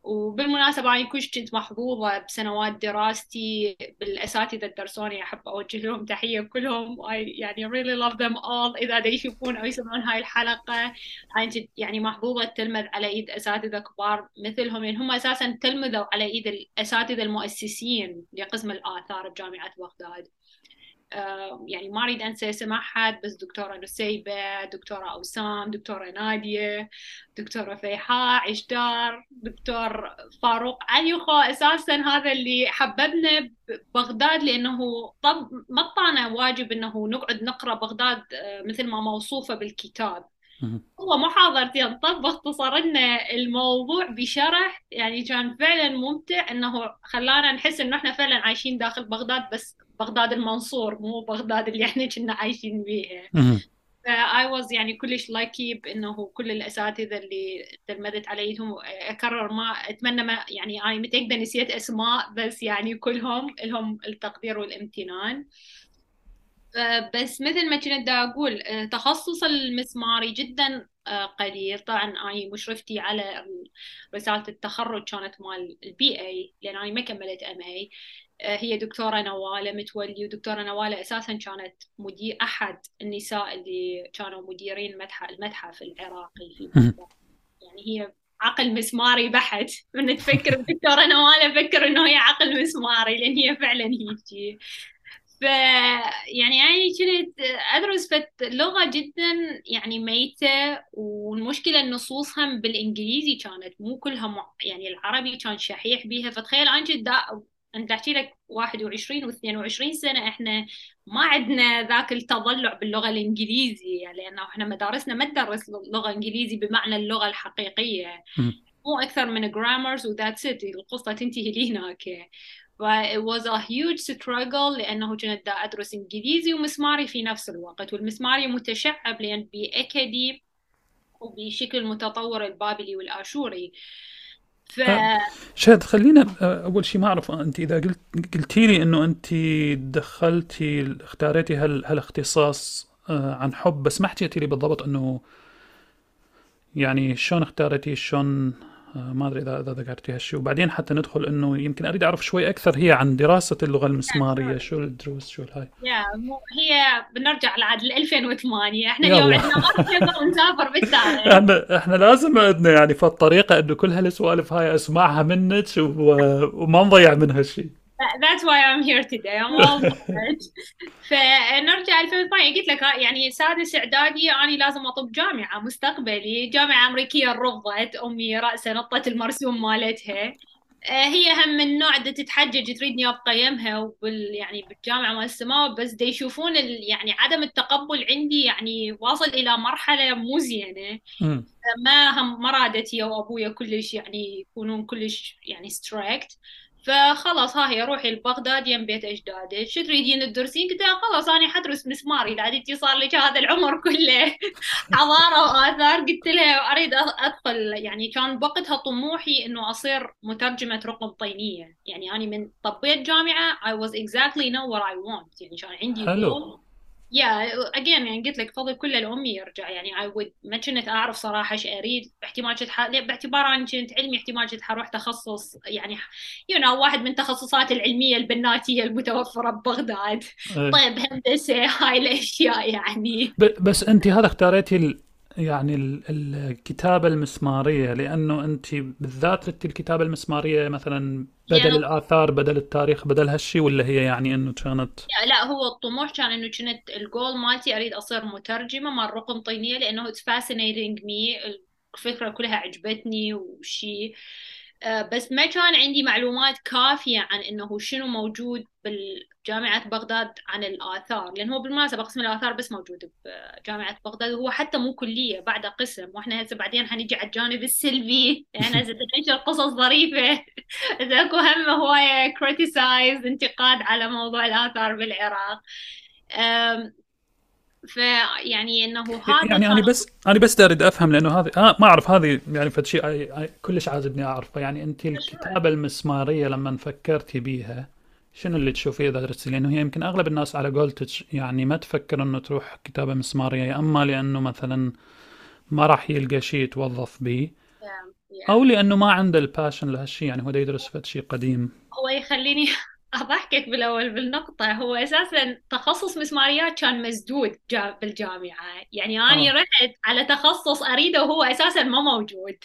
وبالمناسبة أنا كلش كنت محظوظة بسنوات دراستي بالأساتذة الدرسوني. أحب أوجه لهم تحية كلهم. I يعني really love them all. إذا يشوفون أو يسمعون هاي الحلقة أنا يعني محظوظة تلمذ على إيد أساتذة كبار مثلهم. لأن هم أساسا تلمذوا على إيد الأساتذة المؤسسين لقسم الآثار بجامعة بغداد. يعني ما أريد أنسى اسم أحد بس دكتورة نسيبة دكتورة أوسام دكتورة نادية دكتورة فيحاء عشدار دكتور فاروق. عليخو أساسا هذا اللي حببنا ببغداد لأنه طب مطانا واجب إنه نقعد نقرأ بغداد آه، مثل ما موصوفة بالكتاب. هو محاضرتين طب اختصر لنا الموضوع بشرح. يعني كان فعلا ممتع إنه خلانا نحس إنه إحنا فعلا عايشين داخل بغداد بس بغداد المنصور مو بغداد اللي إحنا كنا عايشين بيها ف I was يعني كلش lucky بإنه كل الأساتذة اللي تلمذت عليهم أكرر ما أتمنى ما يعني أنا متاكده نسيت أسماء بس يعني كلهم لهم التقدير والامتنان. بس مثل ما كنت دا أقول تخصص المسماري جدا قليل. طبعا أنا مشرفتي على رسالة التخرج كانت مال ال BA لأن أنا ما كملت MA آه، هي دكتورة نوالة متولي ودكتورة نوالة أساسا كانت مدير أحد النساء اللي كانوا مديرين المتحف المتحف العراقي. في يعني هي عقل مسماري بحت. من تفكر بدكتورة نوالة فكر إنه هي عقل مسماري لأن هي فعلا هيجي ف يعني أنا كنت أدرس فت لغة جدا يعني ميتة والمشكلة النصوص هم بالإنجليزي كانت مو كلها. يعني العربي كان شحيح بيها. فتخيل أنا كنت انت احكي لك 21 و22 سنة إحنا ما عندنا ذاك التضلع باللغة الإنجليزية يعني لأنه إحنا مدارسنا ما تدرس لغه انجليزي بمعنى اللغة الحقيقية. مو أكثر من جرامرز وذاتس ات القصة تنتهي لهناك. ف it was a huge struggle لأنه كنت دا أدرس إنجليزي ومسماري في نفس الوقت. والمسماري متشعب لأن بأكادي وبشكل متطور البابلي والآشوري. ف... شهد خلينا آه، أول شيء ما أعرف أنت إذا قلت قلتي لي إنه أنت دخلتي اختاريتي هالاختصاص آه، عن حب بس ما حكيتي لي بالضبط إنه يعني شلون اختارتي شلون آه، ما أدري اذا إذا ذكرتي هالشيء. وبعدين حتى ندخل إنه يمكن أريد أعرف شوي أكثر هي عن دراسة اللغة المسمارية شو الدروس شو الهاي؟ يا هي بنرجع لعاد 2008 إحنا اليوم عندنا ما ونسافر بالتاريخ إحنا إحنا لازم عندنا يعني فالطريقة إنه كل هالسوالف هاي أسمعها منك وما نضيع منها شيء That's why I'm here today. I'm all فنرجع 2008 قلت لك يعني سادس اعدادي أنا لازم أطب جامعة مستقبلي. جامعة أمريكية رفضت أمي راسا نطت المرسوم مالتها. آه، هي هم من نوع تتحجج تريدني ابقى يمها وبال يعني بالجامعة مال السماء بس دا يشوفون ال يعني عدم التقبل عندي يعني واصل إلى مرحلة مو زينة. ما هم ما رادت هي وابويا كلش يعني يكونون كلش يعني strict فخلاص ها هي روحي لبغداد يم بيت اجدادك شو تريدين تدرسين؟ قلت خلاص أنا حدرس مسماري. دادتي صار لي هذا العمر كله. حضارة وآثار. قلت لها أريد أدخل يعني كان بوقتها طموحي إنه أصير مترجمة رقم طينية. يعني أنا من طبيت جامعة I was exactly know what I want. يعني كان عندي حلو. يا yeah, again يعني قلت لك فضل كله لامي يرجع. يعني I would ما كنت أعرف صراحة إيش أريد. احتمال كنت ح... باعتبار اني كنت علمي احتمال كنت حروح تخصص يعني يو you know, واحد من التخصصات العلمية البناتية المتوفرة ببغداد. إيه. طيب هندسة هاي الأشياء يعني. ب... بس أنت هذا اختاريتي يعني الكتابة المسمارية لأنه أنت بالذات ردتي الكتابة المسمارية مثلا بدل يعني الآثار بدل التاريخ بدل هالشي ولا هي يعني أنه كانت؟ لا هو الطموح كان أنه كنت الجول مالتي أريد أصير مترجمة مال رقم طينية لأنه it's fascinating me الفكرة كلها عجبتني وشي. بس ما كان عندي معلومات كافية عن إنه شنو موجود بالجامعة بغداد عن الآثار لأن هو بالمناسبة قسم الآثار بس موجود بجامعة بغداد وهو حتى مو كلية بعد قسم. وإحنا هسه بعدين حنيجي على الجانب السلبي. يعني هسه تنشر قصص ظريفة. إذا أكو هم هواية criticize انتقاد على موضوع الآثار بالعراق. فيعني إنه هذا يعني أنا بس أنا بس أريد أفهم لأنه هذه آه ما أعرف هذه يعني فد شيء كلش عاجبني أعرفه. يعني أنت الكتابة المسمارية لما فكرتي بيها شنو اللي تشوفيه إذا درستي؟ لأنه هي يمكن أغلب الناس على قولتك يعني ما تفكر إنه تروح كتابة مسمارية يا أما لأنه مثلا ما راح يلقى شيء يتوظف به أو لأنه ما عنده الباشن لهالشيء. يعني هو يدرس فد شيء قديم. هو يخليني أضحكك بالأول بالنقطة هو أساسا تخصص مسماريات كان مسدود بالجامعة. يعني أنا آه. رحت على تخصص أريده وهو أساسا ما موجود.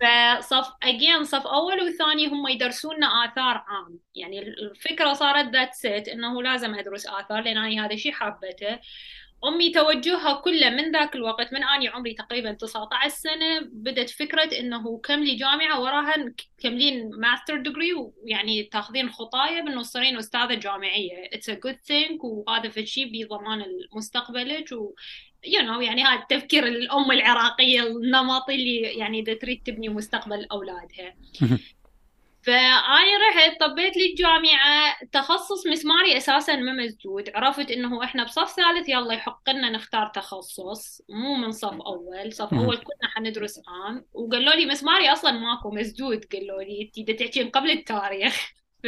فصف again صف أول وثاني هم يدرسونا آثار عام. يعني الفكرة صارت that's it إنه لازم أدرس آثار لأن أنا هذا الشيء حابته أمي توجهها كله من ذاك الوقت من أني عمري تقريبا 19 سنة بدت فكرة إنه كملي جامعة وراها كملين master degree ويعني تاخذين خطايا بإنه تصيرين أستاذة جامعية. It's a good thing وهذا في شيء بضمان مستقبلك و you know يعني هذا التفكير الأم العراقية النمطي اللي يعني إذا تريد تبني مستقبل أولادها. فأنا رحت طبيت لي الجامعة تخصص مسماري أساسا ما مسدود. عرفت إنه إحنا بصف ثالث يلا يحق لنا نختار تخصص. مو من صف أول. صف أول كنا حندرس عام وقالوا لي مسماري أصلا ماكو مسدود. قالوا لي أنت تحكين قبل التاريخ. ف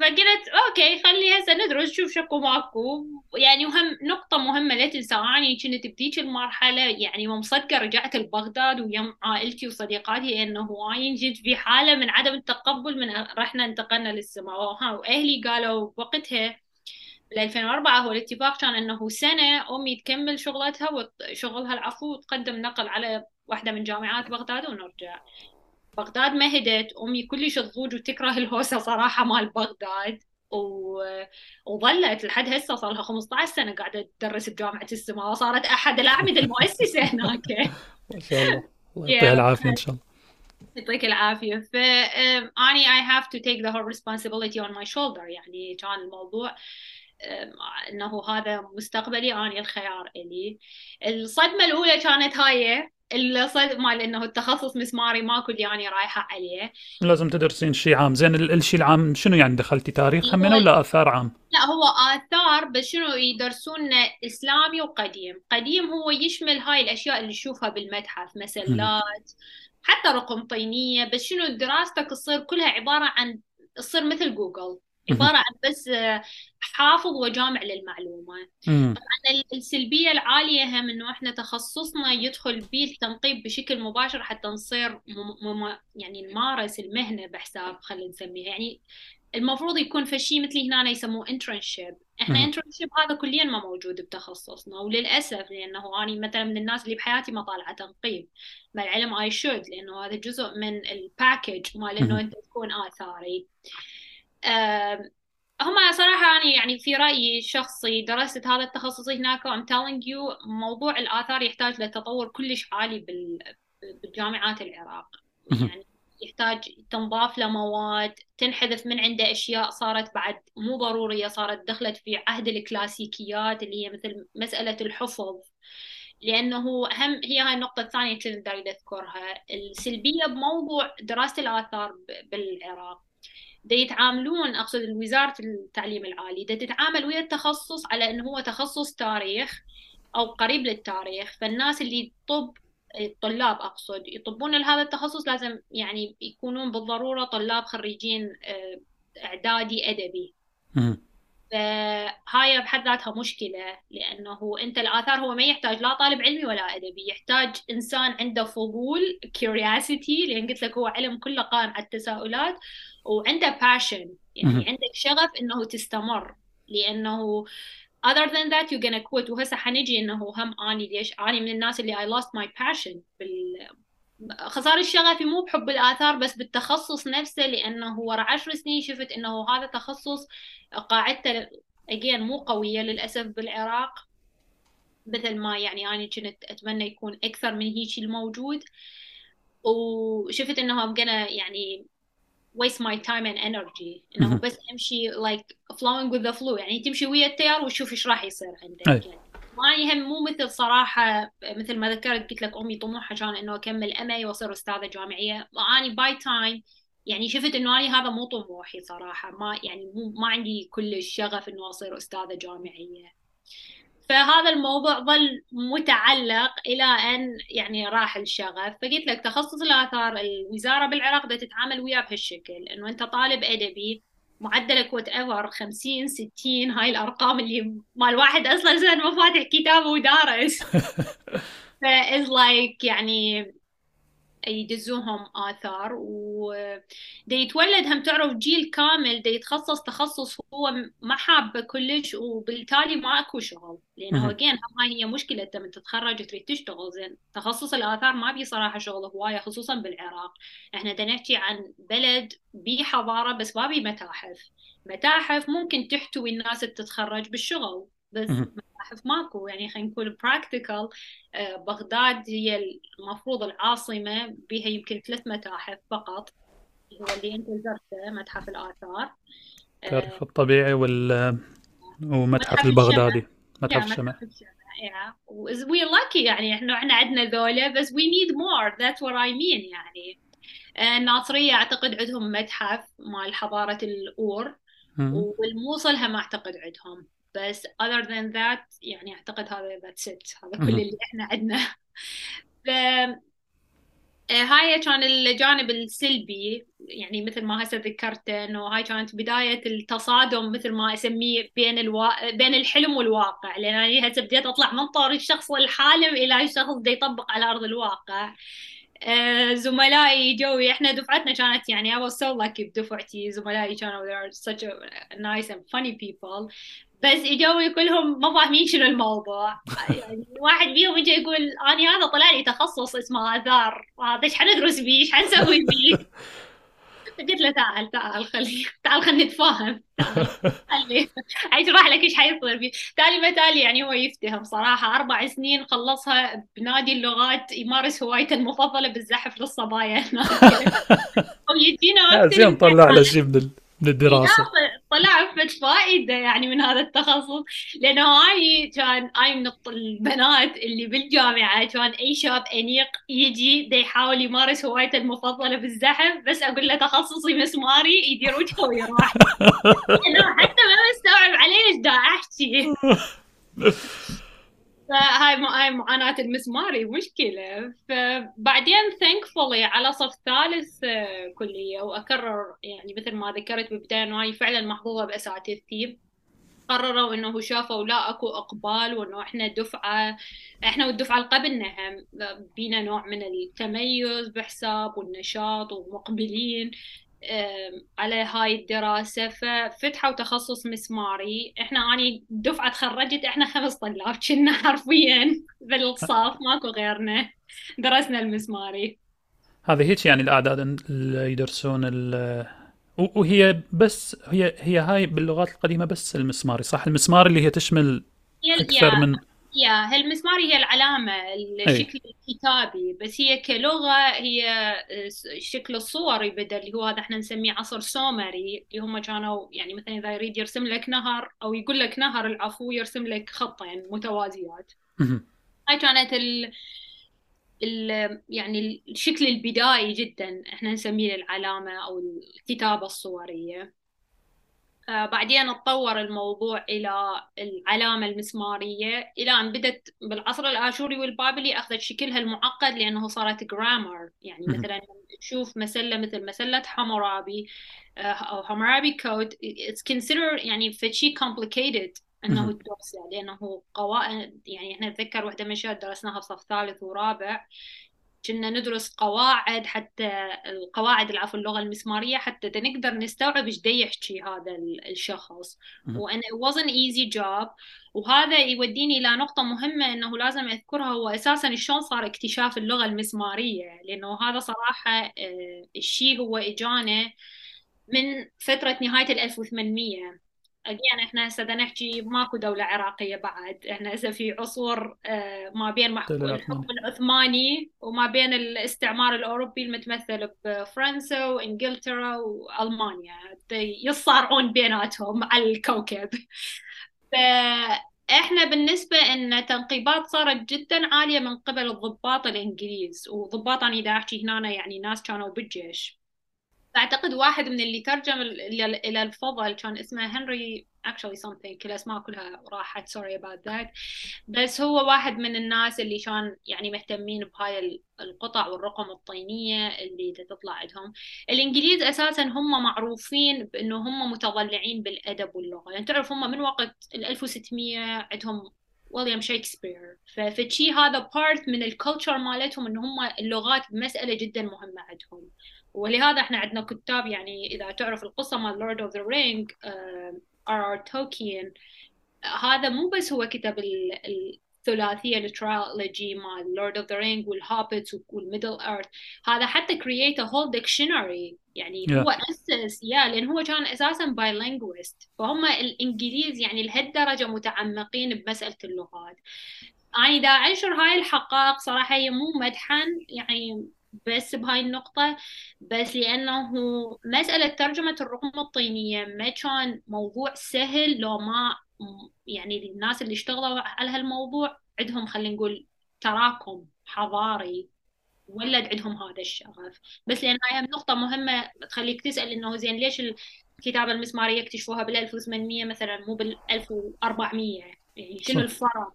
فقلت okay خلي هسه ندرس شوف شكو ماكو. يعني وهم نقطة مهمة لا تنسى اني كنت بديك المرحلة يعني مصدقة رجعت لبغداد ويم عائلتي وصديقاتي إنه وانجيت في حالة من عدم التقبل من رحنا انتقلنا للسماء. وأهلي قالوا بوقتها بال 2004 هو الاتفاق كان إنه سنة أمي تكمل شغلتها وشغلها العفو وتقدم نقل على واحدة من جامعات بغداد ونرجع. بغداد ما هدت أمي كلش تضوج وتكره الهوسة صراحة مال بغداد. و... وظلت لحد هسه صار لها 15 سنة قاعدة تدرس بجامعة السماء. وصارت أحد الأعمدة المؤسسة هناك. ما شاء الله. الله يعطيها العافية إن شاء الله. يعطيك العافية. فأني I have to take the whole responsibility on my shoulder. يعني كان الموضوع إنه هذا مستقبلي أني الخيار إلي. الصدمة الأولى كانت هاي. الصد مال إنه التخصص مسماري ماكو اللي اني رايحة عليه. لازم تدرسين شيء عام. زين الشيء العام شنو يعني دخلتي؟ تاريخ همين ولا آثار عام؟ لا هو آثار بس شنو يدرسون إسلامي وقديم. قديم هو يشمل هاي الأشياء اللي نشوفها بالمتحف مسلات حتى رقم طينية. بس شنو دراستك تصير كلها عبارة عن تصير مثل جوجل عبارة عن بس حافظ وجامع للمعلومة. طبعا السلبية العالية هم إنه إحنا تخصصنا يدخل به التنقيب بشكل مباشر حتى نصير مم يعني نمارس المهنة بحساب خلينا نسميها. يعني المفروض يكون في شيء مثل هنا يسموه internship إحنا internship هذا كليا ما موجود بتخصصنا وللأسف لأنه أنا مثلا من الناس اللي بحياتي ما طالعة تنقيب. مع العلم I should لأنه هذا جزء من ال package مال إنه أنت تكون آثاري. هم صراحة أنا يعني في رأيي الشخصي درست هذا التخصص هناك I'm telling you موضوع الآثار يحتاج لتطور كلش عالي بالجامعات العراق. يعني يحتاج تنضاف له مواد تنحذف من عنده أشياء صارت بعد مو ضرورية صارت دخلت في عهد الكلاسيكيات اللي هي مثل مسألة الحفظ. لأنه أهم هي هاي النقطة الثانية اللي نقدر نذكرها السلبية بموضوع دراسة الآثار بالعراق. دا يتعاملون أقصد وزاره التعليم العالي دا تتعامل ويا التخصص على إنه هو تخصص تاريخ أو قريب للتاريخ. فالناس اللي طب الطلاب أقصد يطبون لهذا التخصص لازم يعني يكونون بالضرورة طلاب خريجين آه، إعدادي أدبي. فهاي بحد ذاتها مشكلة لأنه أنت الآثار هو ما يحتاج لا طالب علمي ولا أدبي يحتاج إنسان عنده فضول curiosity لأن قلت لك هو علم كله قائم على التساؤلات. وعنده passion. يعني عندك شغف إنه تستمر. لأنه other than that you're gonna quit. وهسه حنجي إنه هم أني ليش أني من الناس اللي I lost my passion بال خسارة شغفي مو بحب الآثار بس بالتخصص نفسه لأنه ورا عشر سنين شفت أنه هذا تخصص قاعدته again مو قوية للأسف بالعراق. مثل ما يعني أنا كنت أتمنى يكون أكثر من هيك الموجود. وشفت أنه I'm gonna يعني waste my time and energy انه بس امشي like flowing with the flow. يعني تمشي ويا التيار وتشوف إيش راح يصير عندك. يعني ما يهم مو مثل صراحة مثل ما ذكرت قلت لك أمي طموحها كان إنه أكمل MA وأصير أستاذة جامعية. وأني by time يعني شفت إنه أنا هذا مو طموحي صراحة. ما يعني مو ما عندي كل الشغف إنه أصير أستاذة جامعية. فهذا الموضوع ظل متعلق إلى أن يعني راح الشغف. فقلت لك تخصص الآثار الوزارة بالعراق بدها تتعامل وياه بهالشكل إنه أنت طالب أدبي معدلك whatever 50 60 هاي الأرقام اللي مال واحد أصلا سنه ما فاتح كتاب ودارس. ف like يعني يدزوهم آثار ودي يتولد هم تعرف جيل كامل دي يتخصص تخصص هو ما حابه كلش وبالتالي ما اكو شغل. لأنه again هاي هي مشكلة من تتخرج تريد تشتغل زين. تخصص الآثار ما بي صراحة شغل هواية خصوصا بالعراق. إحنا دا نحكي عن بلد بي حضارة بس ما بي متاحف. متاحف ممكن تحتوي الناس اللي تتخرج بالشغل. بس متاحف ماكو. يعني خلينا نقول practically آه، بغداد هي المفروض العاصمة بها يمكن ثلاث متاحف فقط هو اللي أنت زرته متحف الآثار المتحف الطبيعي وال ومتحف البغدادي متحف الشمع. we lack it يعني إحنا إحنا عندنا ذولا بس we need more that's what I mean يعني. آه، الناصرية أعتقد عندهم متحف مال حضارة الأور والموصل هم أعتقد عندهم. بس other than that يعني أعتقد هذا that's it. هذا كل اللي إحنا عندنا ف آه، هاي كان الجانب السلبي. يعني مثل ما هسه ذكرت إنه هاي كانت بداية التصادم مثل ما أسميه بين الوا... بين الحلم والواقع. لأن أنا هسه بديت أطلع من طور الشخص الحالم إلى الشخص اللي يطبق على أرض الواقع. آه، زملائي جوي إحنا دفعتنا كانت يعني I was so lucky بدفعتي. زملائي كانوا they are such a nice and funny people. بس اجوا كلهم ما فاهمين شنو الموضوع. يعني واحد فيهم يجي يقول أنا هذا طلع لي تخصص اسمه اثار هذا إيش حندرس بيه؟ إيش حنسوي بيه؟ قلت له تعال تعال خلي تعال خلينا نتفاهم. خلي حيشرح لك إيش حيصير فيه تالي ما تالي يعني هو يفتهم صراحة. أربع سنين خلصها بنادي اللغات يمارس هوايته المفضلة بالزحف للصبايا. ويجينا وقت زين طلع له شيء من الدراسة. طلع فد فائدة يعني من هذا التخصص لأنه هاي كان هاي من البنات اللي بالجامعة كان أي شاب أنيق يجي دا يحاول يمارس هوايته المفضلة بالزحف بس أقول له تخصصي مسماري يدير وجهه ويروح. لأنه حتى ما مستوعب عليه إيش دا أحكي. فهاي هاي معاناة المسماري مشكلة. فبعدين thankfully على صف ثالث آه، كلية وأكرر يعني مثل ما ذكرت بالبداية إنه هاي فعلا محظوظة بأساتذتي. قرروا إنه شافوا لا أكو إقبال وإنه إحنا دفعة إحنا والدفعة اللي قبلنا بينا نوع من التميز بحساب والنشاط ومقبلين. على هاي الدراسة ففتحوا تخصص مسماري. إحنا أني دفعة تخرجت إحنا خمس طلاب كنا حرفيا بالصف ماكو غيرنا. درسنا المسماري. هذه هيك يعني الأعداد اللي يدرسون وهي بس هي هي هاي باللغات القديمة بس المسماري صح؟ المسمار اللي هي تشمل أكثر من يا هالمسماري هي العلامة الشكل الكتابي بس هي كلغة هي الشكل الصوري بدل اللي هو هذا إحنا نسميه عصر سومري اللي هم كانوا يعني مثلا إذا يريد يرسم لك نهر أو يقول لك نهر العفو يرسم لك خطين يعني متوازيات. هاي كانت ال... ال... يعني الشكل البدائي جدا إحنا نسميه العلامة أو الكتابة الصورية. آه، بعدين تطور الموضوع إلى العلامة المسمارية. إلى أن بدت بالعصر الآشوري والبابلي أخذت شكلها المعقد لأنه صارت جرامر يعني مثلا تشوف مسلة مثل مسلة حمورابي آه، أو حمورابي كود it's considered يعني فشي complicated إنه تدرسه لأنه قواعد يعني إحنا نتذكر واحدة من الأشياء درسناها في صف ثالث ورابع. كنا ندرس قواعد حتى القواعد العفو اللغة المسمارية حتى نقدر نستوعب إيش يحكي هذا الشخص. it wasn't easy job. وهذا يوديني إلى نقطة مهمة أنه لازم أذكرها هو أساسا شلون صار اكتشاف اللغة المسمارية. لأنه هذا صراحة آه، الشيء هو إجانا من فترة نهاية ال 1800 اجين إحنا هسه بدنا نحكي ماكو دولة عراقية بعد. إحنا هسه في عصور آه، ما بين الحكم العثماني وما بين الاستعمار الأوروبي المتمثل بفرنسا وإنجلترا وألمانيا. يصارعون بيناتهم على الكوكب. فاحنا بالنسبة إن تنقيبات صارت جدا عالية من قبل الضباط الإنجليز. وضباط أنا إذا أحكي هنا يعني ناس كانوا بالجيش. اعتقد واحد من اللي ترجم إلى الفضل كان اسمه هنري actually something الاسماء كلها راحت sorry about that. بس هو واحد من الناس اللي كان يعني مهتمين بهاي القطع والرقم الطينية اللي تطلع عندهم. الإنجليز أساسا هم معروفين بأنه هم متضلعين بالأدب واللغة. يعني تعرف هم من وقت ال 1600 عندهم ويليام شكسبير فشي هذا part من ال culture مالتهم إن هم اللغات مسألة جدا مهمة عندهم. ولهذا إحنا عندنا كتاب يعني إذا تعرف القصة مال Lord of the Rings R. R. Tolkien هذا مو بس هو كتب الثلاثية ال trilogy مال Lord of the Rings وال Hobbit وال Middle Earth هذا حتى create a whole dictionary يعني yeah. هو أسس يا لأن هو كان أساسا bilinguist فهم الإنجليز يعني لهالدرجة متعمقين بمسألة اللغات. أنا إذا انشر هاي الحقائق صراحة هي مو مدحا يعني بس بهاي النقطة بس لأنه مسألة ترجمة الرقم الطينية ما كان موضوع سهل لو ما يعني الناس اللي اشتغلوا على هالموضوع عندهم خلينا نقول تراكم حضاري ولد عندهم هذا الشغف. بس لأن هاي نقطة مهمة تخليك تسأل إنه زين ليش الكتابة المسمارية اكتشفوها بال 1800 مثلا مو بال 1400 يعني شنو الفرق؟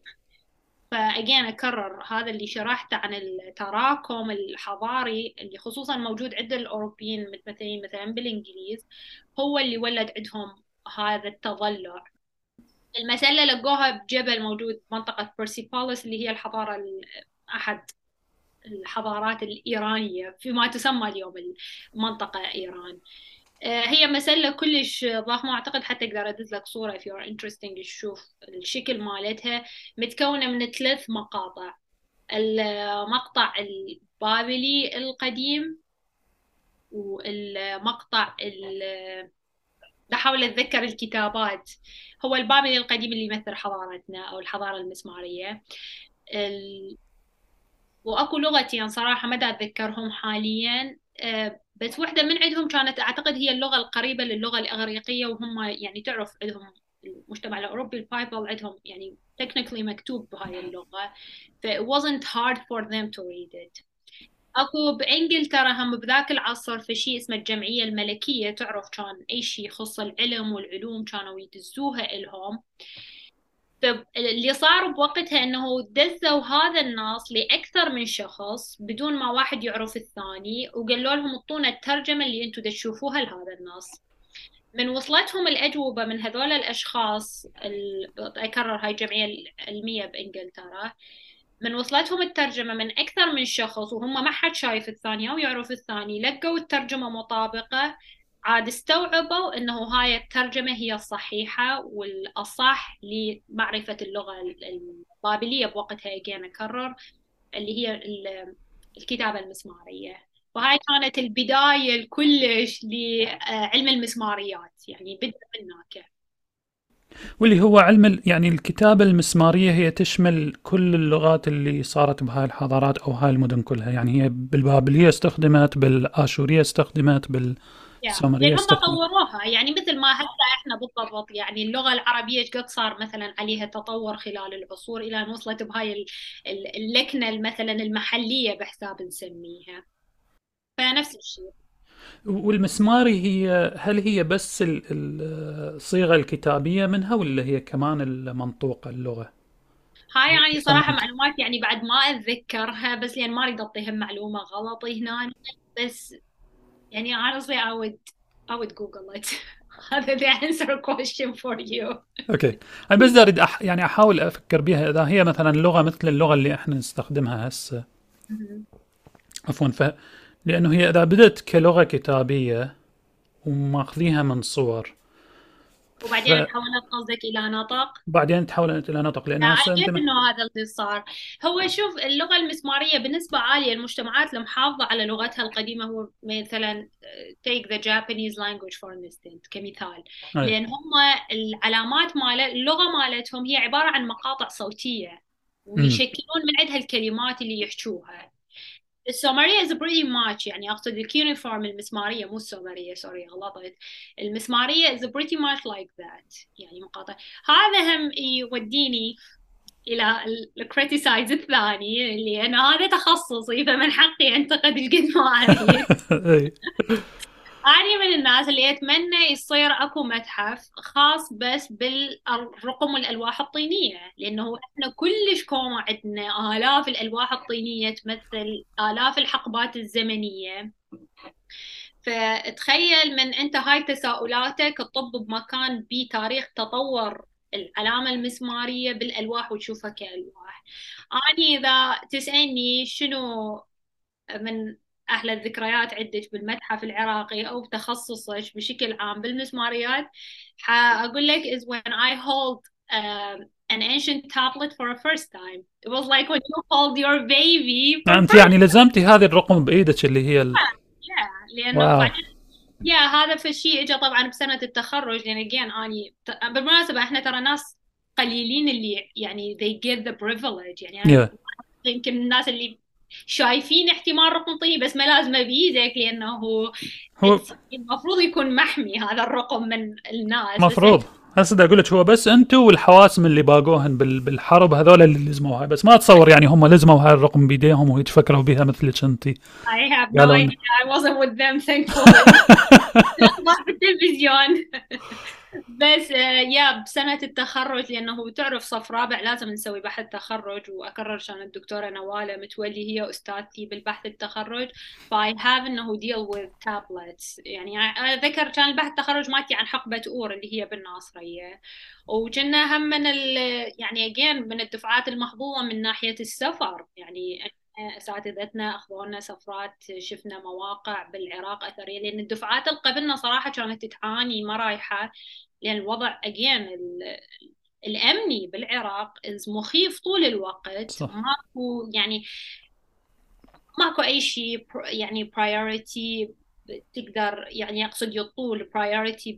فأجين أكرر هذا اللي شرحته عن التراكم الحضاري اللي خصوصا موجود عند الأوروبيين المتمثلين مثلا بالإنجليز هو اللي ولد عندهم هذا التضلع. المسألة لقوها بجبل موجود منطقة بيرسيبوليس اللي هي الحضارة أحد الحضارات الإيرانية فيما تسمى اليوم المنطقة إيران. هي مسلة كلش ضخمة أعتقد حتى أقدر أدز لك صورة if you're interesting تشوف الشكل مالتها. متكونة من ثلاث مقاطع. المقطع البابلي القديم والمقطع بحاول أتذكر الكتابات. هو البابلي القديم اللي يمثل حضارتنا أو الحضارة المسمارية. ال... وأكو لغتين صراحة ما أتذكرهم حاليا. آه، بس واحدة من عندهم كانت أعتقد هي اللغة القريبة للغة الإغريقية وهم يعني تعرف عندهم المجتمع الأوروبي البايبل عندهم يعني technically مكتوب بهاي اللغة ف it wasn't hard for them to read it. أكو بإنجلترا هم بذاك العصر في شيء اسمه الجمعية الملكية تعرف كان أي شيء يخص العلم والعلوم كانوا يدزوها إلهم. اللي صار بوقتها إنه دزوا هذا النص لأكثر من شخص بدون ما واحد يعرف الثاني وقالوا لهم اعطونا الترجمة اللي أنتم تشوفوها لهذا النص من وصلتهم الأجوبة من هذول الأشخاص اكرر هاي الجمعيه العلميه بإنجلترا. من وصلتهم الترجمة من أكثر من شخص وهم ما حد شايف الثاني أو يعرف الثاني لقوا الترجمة مطابقة. عاد استوعبوا إنه هاي الترجمة هي الصحيحه والأصح لمعرفة اللغة البابلية بوقتها اجين أكرر اللي هي الكتابة المسمارية. وهاي كانت البداية الكلش لعلم المسماريات يعني بدأ من هناك. واللي هو علم يعني الكتابة المسمارية هي تشمل كل اللغات اللي صارت بهاي الحضارات أو هاي المدن كلها. يعني هي بالبابلية استخدمت بالآشورية استخدمت بال السومرية هم طوروها. يعني مثل ما هسه إحنا بالضبط يعني اللغة العربية قد صار مثلا عليها تطور خلال العصور إلى أن وصلت بهاي اللكنة مثلا المحلية بحساب نسميها. فنفس الشيء. والمسماري هي هل هي بس الصيغة الكتابية منها ولا هي كمان المنطوقة اللغة؟ هاي يعني صراحة معلومات يعني بعد ما أتذكرها بس لأن ما أريد أعطيهم معلومة غلط هنا بس يعني honestly I would I would Google it. هذا the answer question for you. أوكي أنا بس أريد أح... يعني أحاول أفكر بها إذا هي مثلا لغة مثل اللغة اللي إحنا نستخدمها هسه. عفوا. ف لأنه هي إذا بدت كلغة كتابية وماخذيها من صور وبعدين ف... تحولت قصدك إلى نطق؟ بعدين تحولت إلى نطق لأنه هسه انت إنه هذا اللي صار. هو شوف اللغة المسمارية بنسبة عالية المجتمعات المحافظه على لغتها القديمة هو مثلا take the Japanese language for instance كمثال. أي. لأن هم العلامات مال اللغة مالتهم هي عبارة عن مقاطع صوتية ويشكلون من عندها الكلمات اللي يحكوها السومرية is pretty much يعني أقصد ال cuneiform المسمارية مو السومرية sorry غلطت المسمارية is pretty much like that يعني مقاطع. هذا هم يوديني إلى ال criticize الثاني اللي أنا هذا تخصصي فمن حقي أنتقد قد ما أنا من الناس اللي أتمنى يصير أكو متحف خاص بس بالرقم والألواح الطينية لأنه إحنا كلش كوما عندنا آلاف الألواح الطينية تمثل آلاف الحقبات الزمنية. فتخيل من أنت هاي تساؤلاتك تطب بمكان بتاريخ تطور العلامة المسمارية بالألواح وتشوفها كألواح. أنا إذا تسألني شنو من أحلى الذكريات عندك بالمتحف العراقي أو بتخصصك بشكل عام بالمسماريات. حأقول لك is when I hold uh, an ancient tablet for a first time. It was like when you hold your baby أنت يعني لزمتي هذه الرقم بإيدك اللي هي ال... yeah, لأنه يا هذا في الشيء اجى طبعا بسنة التخرج. لأن اجين أني بالمناسبة إحنا ترى ناس قليلين اللي يعني they give the privilege. يعني yeah. يمكن الناس اللي شايفين احتمال رقم طيني بس ما لازمه بيدك لأنه هو المفروض يكون محمي هذا الرقم من الناس. مفروض. هسه أقول لك هو بس أنتم والحواسم اللي باقوهن بالحرب هذول اللي لزموها. بس ما اتصور يعني هم لزموا هاي الرقم بيديهم ويتفكروا بها مثلك انت I have no idea. I wasn't with them thankfully. بالتلفزيون بس آه، يا بسنة التخرج لأنه تعرف صف رابع لازم نسوي بحث تخرج وأكرر عشان الدكتورة نوالة متولي هي أستاذتي بالبحث التخرج. ف I have إنه deal with tablets. يعني أذكر كان البحث التخرج مالتي عن حقبة أور اللي هي بالناصرية. وكنا هم من ال يعني again من الدفعات المحظوظة من ناحية السفر. يعني اساتذتنا اخذونا سفرات شفنا مواقع بالعراق أثرية لأن الدفعات اللي قبلنا صراحة كانت تعاني ما رايحة لأن الوضع again الأمني بالعراق مخيف طول الوقت صح. ماكو يعني ماكو أي شيء يعني priority تقدر يعني أقصد يطول priority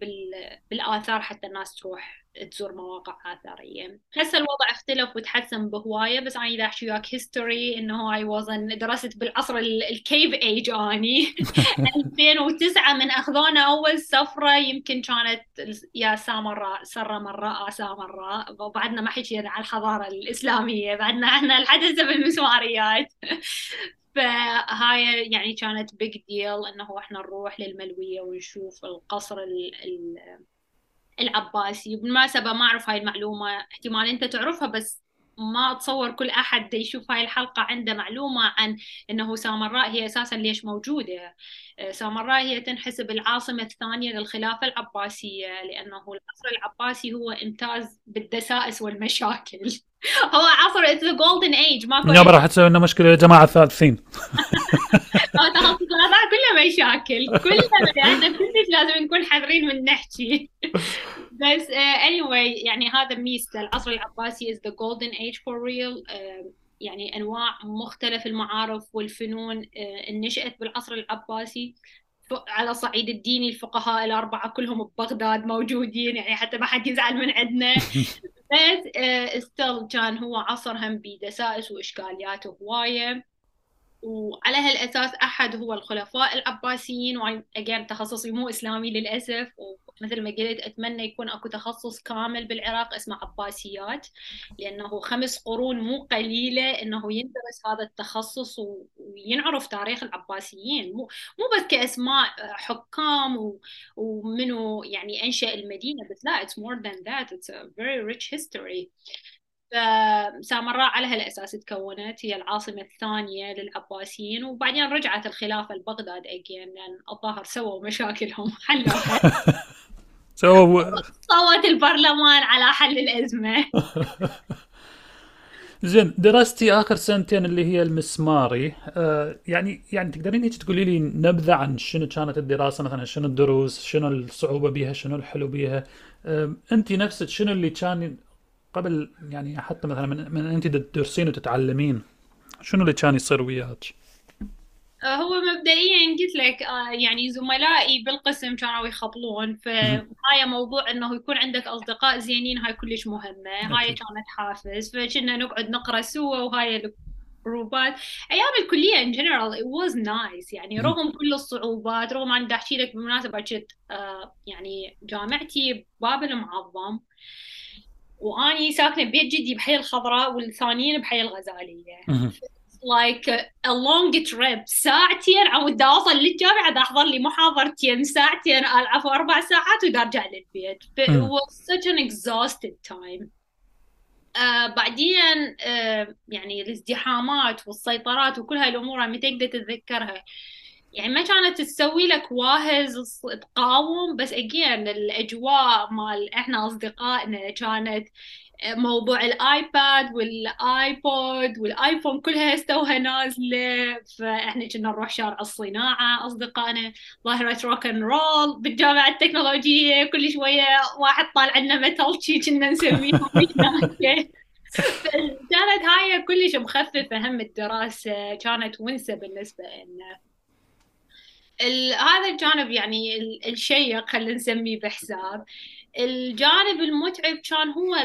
بالآثار حتى الناس تروح تزور مواقع اثريه هسه الوضع اختلف وتحسن بهواية بس أنا اذا أحكي وياك history إنه هاي وزن درست بالعصر ال cave age أني. 2009 من أخذونا أول سفرة يمكن كانت يا سامراء سامراء سامراء وبعدنا ما حكينا على الحضارة الإسلامية بعدنا إحنا لحد هسه بالمسماريات فهاي يعني كانت big deal إنه إحنا نروح للملوية ونشوف القصر ال ال العباسي. بالمناسبة ما أعرف هاي المعلومة احتمال أنت تعرفها بس ما أتصور كل أحد يشوف هاي الحلقة عنده معلومة عن أنه سامراء هي أساسا ليش موجودة. آه، سامراء هي تنحسب العاصمة الثانية للخلافة العباسية لأنه العصر العباسي هو إمتاز بالدسائس والمشاكل. هو عصر its golden age ماكو يابا راح تسوي لنا مشكلة يا جماعة الثالثين. كلها مشاكل. كلها إحنا كلش لازم نكون حذرين من نحكي. بس uh, anyway يعني هذا ميزته العصر العباسي is the golden age for real. Uh, يعني أنواع مختلف المعارف والفنون. نشأت بالعصر العباسي على صعيد الديني الفقهاء الأربعة كلهم ببغداد موجودين. يعني حتى ما حد يزعل من عندنا. بس استل كان هو عصر هم بدسائس وإشكاليات هواية. وعلى هالأساس أحد هو الخلفاء العباسيين. وأجين تخصصي مو إسلامي للأسف. ومثل ما قلت أتمنى يكون أكو تخصص كامل بالعراق اسمه عباسيات لأنه خمس قرون مو قليلة أنه يندرس هذا التخصص وينعرف تاريخ العباسيين. مو مو بس كأسماء حكام ومنو يعني أنشأ المدينة بس لا it's more than that. It's a very rich history. فسامراء على هالأساس تكونت هي العاصمة الثانية للعباسيين وبعدين رجعت الخلافة لبغداد أجين لأن الظاهر سووا مشاكلهم حلوها سووا صوت البرلمان على حل الأزمة. زين دراستي آخر سنتين اللي هي المسماري. آه يعني يعني تقدرين هيك تقولي لي نبذة عن شنو كانت الدراسة؟ مثلا شنو الدروس؟ شنو الصعوبة بيها؟ شنو الحلو بيها؟ آه انت نفسك شنو اللي كان قبل يعني حتى مثلا من, من انت تدرسين وتتعلمين شنو اللي كان يصير وياك؟ آه، هو مبدئيا قلت لك آه، يعني زملائي بالقسم كانوا يخبلون فهاي موضوع إنه يكون عندك أصدقاء زينين هاي كلش مهمة هاي كانت حافز فكنا نقعد نقرأ سوا وهاي الجروبات. أيام الكلية ان جنرال it was nice يعني رغم كل الصعوبات رغم أنا أحكي لك بالمناسبة كنت آه، يعني جامعتي بابل معظم وأني ساكنة ببيت جدي بحي الخضراء والثانيين بحي الغزالية. like a long trip ساعتين عمود اوصل للجامعة أحضر لي محاضرتين ساعتين ألعب أربع ساعات وأرجع للبيت. It was such an exhausted time. آه بعدين آه يعني الازدحامات والسيطرات وكل هاي الأمور متى تقدر تتذكرها. يعني ما كانت تسوي لك واهس تقاوم بس again الأجواء مال إحنا أصدقائنا كانت موضوع ال iPad وال iPod وال iPhone كلها استوها نازلة. فإحنا كنا نروح شارع الصناعة أصدقائنا ظاهره rock and roll بالجامعة التكنولوجية كل شوية واحد طالع لنا متل كنا نسميهم كانت هاي كلش مخففة هم الدراسة كانت ونسة بالنسبة لنا. هذا الجانب يعني الشيق خلينا نسميه بحساب. الجانب المتعب كان هو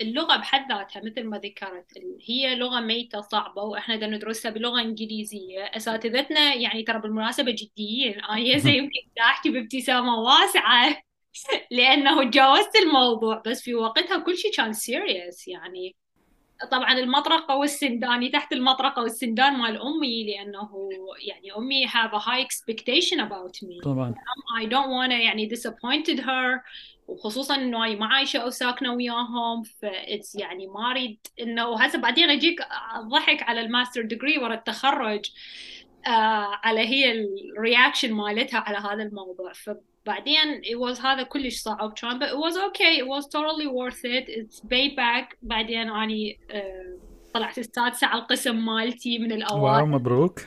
اللغة بحد ذاتها مثل ما ذكرت. هي لغة ميتة صعبة وإحنا بدنا ندرسها بلغة إنجليزية. أساتذتنا يعني ترى بالمناسبة جديين. أنا هسه يمكن أحكي بابتسامة واسعة. لأنه تجاوزت الموضوع بس في وقتها كل شيء كان سيريس يعني. طبعا المطرقة والسنداني تحت المطرقة والسندان مال أمي لأنه يعني أمي have a high expectation about me. طبعا. I don't wanna يعني disappointed her. وخصوصا إنه أنا ما عايشة أو ساكنة وياهم ف that's يعني ما أريد إنه هسه بعدين أجيك ضحك على ال master degree ورا التخرج آه على هي ال reaction مالتها على هذا الموضوع. بعدين it was هذا كلش صعب. كان but it was okay. It was totally worth it. It's payback بعدين أني uh, طلعت السادسة على القسم مالتي من الأوائل. واو مبروك.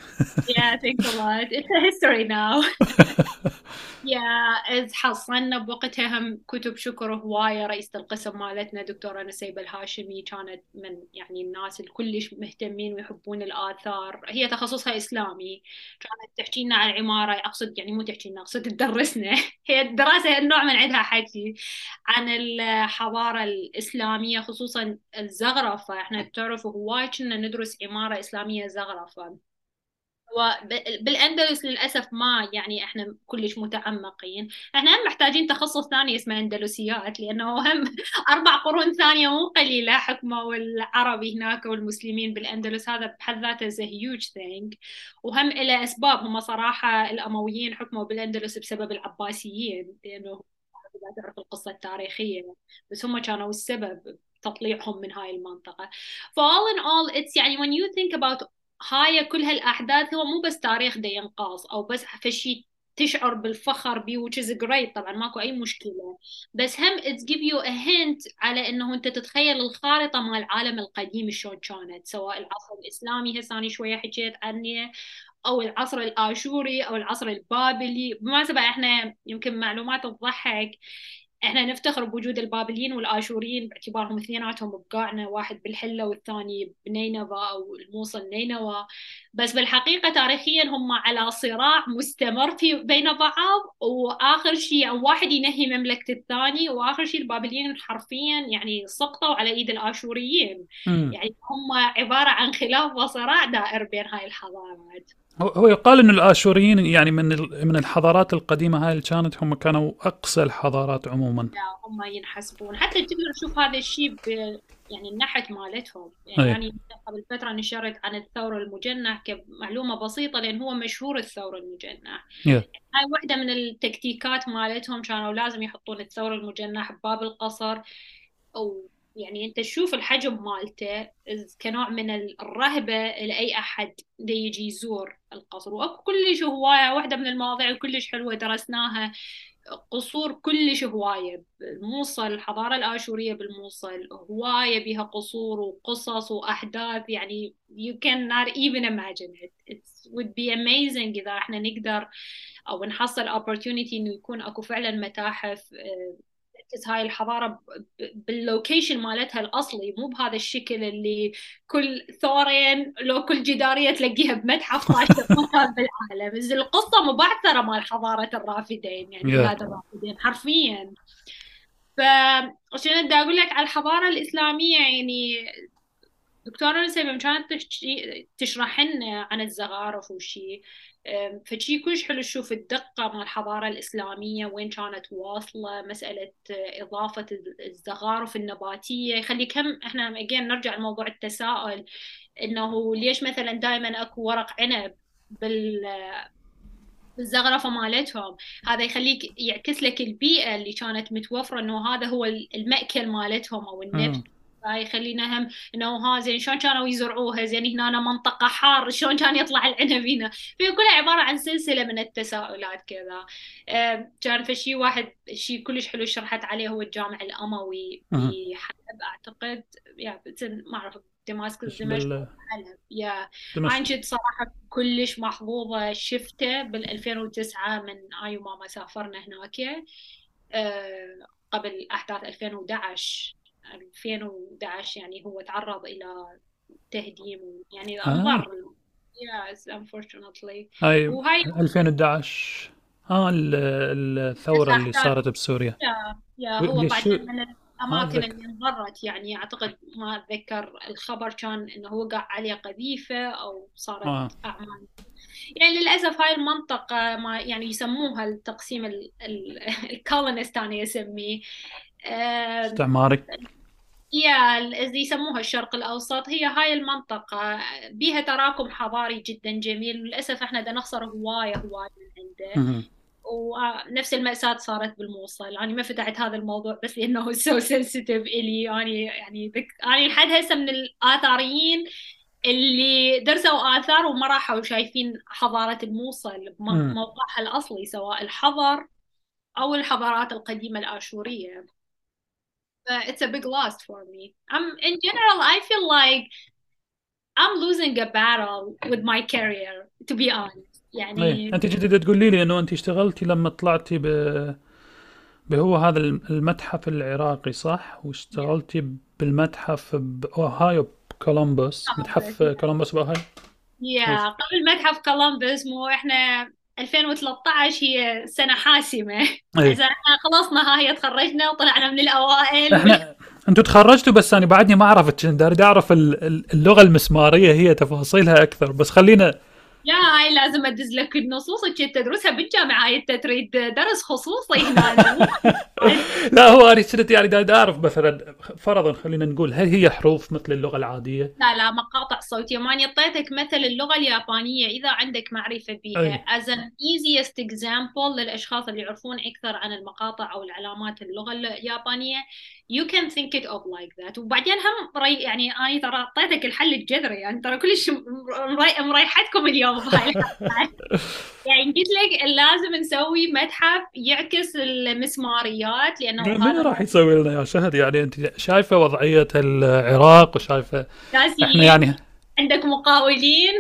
Yeah thanks a lot. It's a history now. Yeah إذ حصلنا بوقتها هم كتب شكر هواية رئيسة القسم مالتنا دكتورة نسيبة الهاشمي. كانت من يعني الناس الكلش مهتمين ويحبون الآثار. هي تخصصها إسلامي. كانت تحكي لنا عن العمارة. أقصد يعني مو تحكي لنا أقصد تدرسنا. هي الدراسة النوع من عندها حكي عن الحضارة الإسلامية خصوصا الزغرفة. إحنا بتعرفوا هواي كنا ندرس عمارة إسلامية زغرفة وبالاندلس للأسف ما يعني إحنا كلش متعمقين. إحنا هم محتاجين تخصص ثاني اسمه أندلسيات لأنه هم أربع قرون ثانية مو قليلة حكموا العرب هناك والمسلمين بالأندلس. هذا بحد ذاته is huge thing وهم له أسباب هم صراحة الأمويين حكموا بالأندلس بسبب العباسيين لأنه تعرف القصة التاريخية بس هم كانوا السبب. تطليعهم من هاي المنطقة. ف all in all it's يعني when you think about هاي كل هالأحداث هو مو بس تاريخ دا ينقاص أو بس فشي تشعر بالفخر بيه which is great. طبعا ماكو أي مشكلة. بس هم it's give you a hint على إنه أنت تتخيل الخارطة مال العالم القديم شلون كانت. سواء العصر الإسلامي هسه شوية حكيت عنه أو العصر الآشوري أو العصر البابلي. بالمناسبه إحنا يمكن معلومات تضحك إحنا نفتخر بوجود البابليين والآشوريين باعتبارهم اثنيناتهم بقاعنا واحد بالحلة والثاني بنينوى أو الموصل نينوى. بس بالحقيقة تاريخيا هم على صراع مستمر في بين بعض وآخر شيء واحد ينهي مملكة الثاني وآخر شيء البابليين حرفيا يعني سقطوا على إيد الآشوريين. مم. يعني هم عبارة عن خلاف وصراع دائر بين هاي الحضارات. هو- هو يقال إن الآشوريين يعني من من الحضارات القديمة هاي اللي كانت هم كانوا أقصى الحضارات عموما هم ينحسبون حتى تقدر تشوف هذا الشيء يعني النحت مالتهم يعني أي. قبل فترة نشرت عن الثور المجنح كمعلومة بسيطة لأن هو مشهور الثور المجنح Yeah. هاي واحدة من التكتيكات مالتهم كانوا لازم يحطون الثور المجنح بباب القصر أو يعني أنت تشوف الحجم مالته كنوع من الرهبة لأي أحد دي يجي يزور القصر. وأكو كلش هواية واحدة من المواضيع كلش حلوة درسناها. قصور كلش هواية الموصل الحضارة الآشورية بالموصل هواية بها قصور وقصص وأحداث. يعني you cannot even imagine it. It would be amazing إذا إحنا نقدر أو نحصل opportunity إنه يكون أكو فعلا متاحف آه، تركز هاي ب- باللوكيشن مالتها الأصلي مو بهذا الشكل اللي كل ثورين لو كل جدارية تلاقيها بمتحف مكان بالعالم إذ القصة مبعثرة مال حضارة الرافدين يعني Yeah. بلاد الرافدين حرفيا فعشان بدي أقول لك على الحضارة الإسلامية يعني دكتورة نسيبة كانت تشرح لنا عن الزخارف وشي فشي كلش حلو تشوف الدقة مال الحضارة الإسلامية وين كانت واصلة مسألة آه، إضافة الزخارف النباتية. يخلي كم إحنا again نرجع لموضوع التساؤل إنه ليش مثلا دائما أكو ورق عنب بال بالزخرفة مالتهم؟ هذا يخليك يعكس لك البيئة اللي كانت متوفرة إنه هذا هو المأكل مالتهم أو النبت. مم. فيخلينا هم إنه ها زين شلون كانوا يزرعوها زين هنا منطقة حار شلون كان يطلع العنب هنا في كلها عبارة عن سلسلة من التساؤلات كذا كان في شيء واحد شيء كلش حلو شرحت عليه هو الجامع الأموي مهم. في حلب أعتقد يا ما أعرف دمشق دمشق حلب يا. عن جد صراحة كلش محظوظة شفته بال 2009 من آي وماما سافرنا هناك آه، قبل أحداث 2011 2011 يعني هو تعرض إلى تهديم يعني آه. انضر yes unfortunately هاي وهاي 2011 آه ال- الثورة اللي. صارت بسوريا يا هو بعد من الأماكن. اللي انضرت يعني أعتقد ما أتذكر الخبر كان إنه وقع عليه قذيفة أو صارت آه. أعمال يعني للأسف هاي المنطقة ما يعني يسموها التقسيم الكولونست أنا أسميه آه، استعماري يا اللي يسموها الشرق الأوسط هي هاي المنطقة. بيها تراكم حضاري جدا جميل. للأسف إحنا بدنا نخسر هواية هواية من عنده. ونفس المأساة صارت بالموصل. أنا ما فتحت هذا الموضوع بس لأنه سو سنسيتيف إلي. أنا يعني ذك... أنا لحد هسه من الآثاريين اللي درسوا آثار وما راحوا شايفين حضارة الموصل مم. بموقعها الأصلي سواء الحضر أو الحضارات القديمة الآشورية. It's a big loss for me. I'm in general, I feel like I'm losing a battle with my career, to be honest. يعني إيه. أنت جديدة تقولي لي إنه أنت اشتغلتي لما طلعتي ب بهو هذا المتحف العراقي صح؟ واشتغلتي بالمتحف بأوهايو بكولومبوس متحف كولومبوس بأوهايو؟ yeah قبل متحف كولومبوس مو إحنا 2013 هي سنة حاسمة. إذا إحنا خلصنا هاي تخرجنا وطلعنا من الأوائل. إحنا أنتوا تخرجتوا بس أنا بعدني ما عرفت أريد أعرف ال- ال- اللغة المسمارية هي تفاصيلها أكثر بس خلينا يا هاي لازم أدز لك النصوص اللي تدرسها بالجامعة. هاي أنت تريد درس خصوصي هنا لا هو أنا كنت يعني؟ اعرف مثلا فرضا خلينا نقول هل هي حروف مثل اللغة العادية؟ لا لا مقاطع صوتية. ما أعطيتك مثل اللغة اليابانية. إذا عندك معرفة بها as an easiest example للأشخاص اللي يعرفون أكثر عن المقاطع أو العلامات اللغة اليابانية you can think it of like that. وبعدين هم ري يعني أنا ترى أعطيتك الحل الجذري يعني ترى كلش مري... مريحتكم اليوم. الحلقة. يعني قلت لك لازم نسوي متحف يعكس المسماريات لأنه من راح يسوي لنا يا شهد؟ يعني أنت شايفة وضعية العراق وشايفة ناس إحنا يعني عندك مقاولين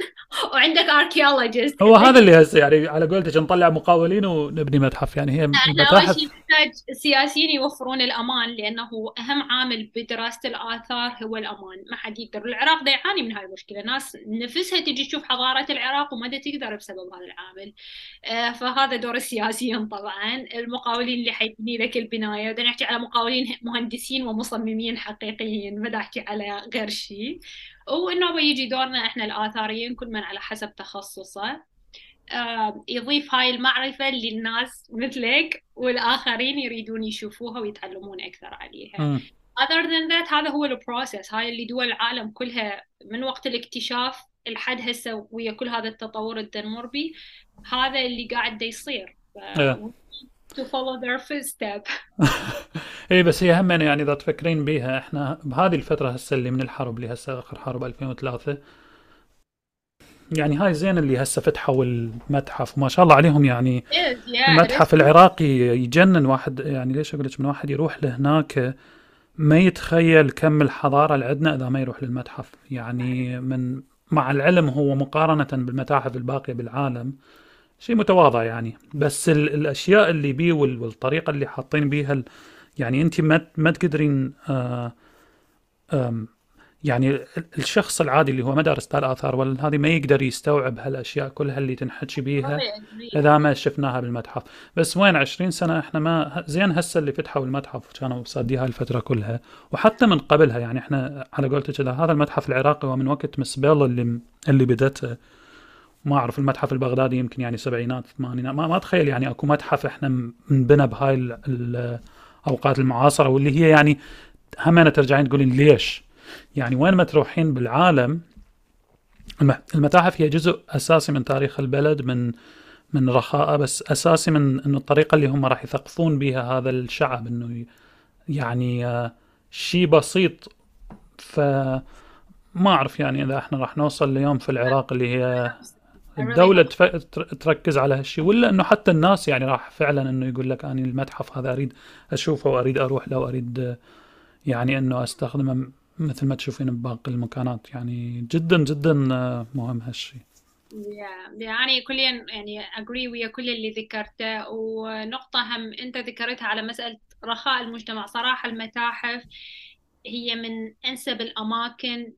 وعندك archaeologist هو هذا اللي هسه يعني على قولتك نطلع مقاولين ونبني متحف. يعني هي شيء نحتاج السياسيين يوفرون الأمان لأنه أهم عامل بدراسة الآثار هو الأمان. ما حد يقدر. العراق دا يعاني من هاي المشكلة. ناس نفسها تجي تشوف حضارة العراق وما دا تقدر بسبب هذا العامل. آه، فهذا دور السياسيين طبعا. المقاولين اللي حيبني لك البناية. بدنا نحكي على مقاولين مهندسين ومصممين حقيقيين ما أحكي على غير شيء وانه يجي دورنا إحنا الآثاريين كل من على حسب تخصصه. يضيف هاي المعرفة للناس مثلك والآخرين يريدون يشوفوها ويتعلمون أكثر عليها. other than that هذا هو ال process هاي اللي دول العالم كلها من وقت الاكتشاف لحد هسه ويا كل هذا التطور اللي نمر به هذا اللي قاعد يصير. To follow their footstep اي بس هي هم يعني إذا تفكرين بيها إحنا بهذه الفترة هسه اللي من الحرب اللي هسه آخر حرب 2003 يعني هاي زين اللي هسه فتحوا المتحف وما شاء الله عليهم يعني. المتحف العراقي يجنن واحد يعني ليش أقول لك من واحد يروح لهناك ما يتخيل كم الحضارة اللي عندنا إذا ما يروح للمتحف يعني من مع العلم هو مقارنة بالمتاحف الباقية بالعالم شيء متواضع يعني. بس ال الأشياء اللي بيه وال- والطريقة اللي حاطين بيها ال- يعني أنت ما ما تقدرين آه يعني ال- الشخص العادي اللي هو ما دارس الآثار ولا هذه ما يقدر يستوعب هالأشياء كلها اللي تنحكي بيها. إذا ما شفناها بالمتحف. بس وين 20 سنة إحنا ما زين هسه اللي فتحوا المتحف كانوا صادي هاي الفترة كلها وحتى من قبلها يعني إحنا على قولتك هذا المتحف العراقي هو من وقت مسبيل اللي اللي بدته ما أعرف المتحف البغدادي يمكن يعني سبعينات ثمانينات ما, ما أتخيل يعني أكو متحف إحنا منبنى بهاي ال- الاوقات المعاصرة واللي هي يعني هم أنا ترجعين تقولين ليش؟ يعني وين ما تروحين بالعالم الم- المتاحف هي جزء أساسي من تاريخ البلد من من رخاء بس أساسي من إنه الطريقة اللي هم راح يثقفون بها هذا الشعب إنه يعني آه، شيء بسيط. ف ما أعرف يعني إذا إحنا راح نوصل ليوم في العراق اللي هي الدولة تف... تركز على هالشيء ولا إنه حتى الناس يعني راح فعلا إنه يقول لك اني المتحف هذا أريد أشوفه وأريد أروح له وأريد يعني إنه أستخدمه مثل ما تشوفين بباقي المكانات. يعني جدا جدا مهم هالشيء Yeah. يعني كليا يعني agree ويا كل اللي ذكرته. ونقطة هم أنت ذكرتها على مسألة رخاء المجتمع. صراحة المتاحف هي من أنسب الأماكن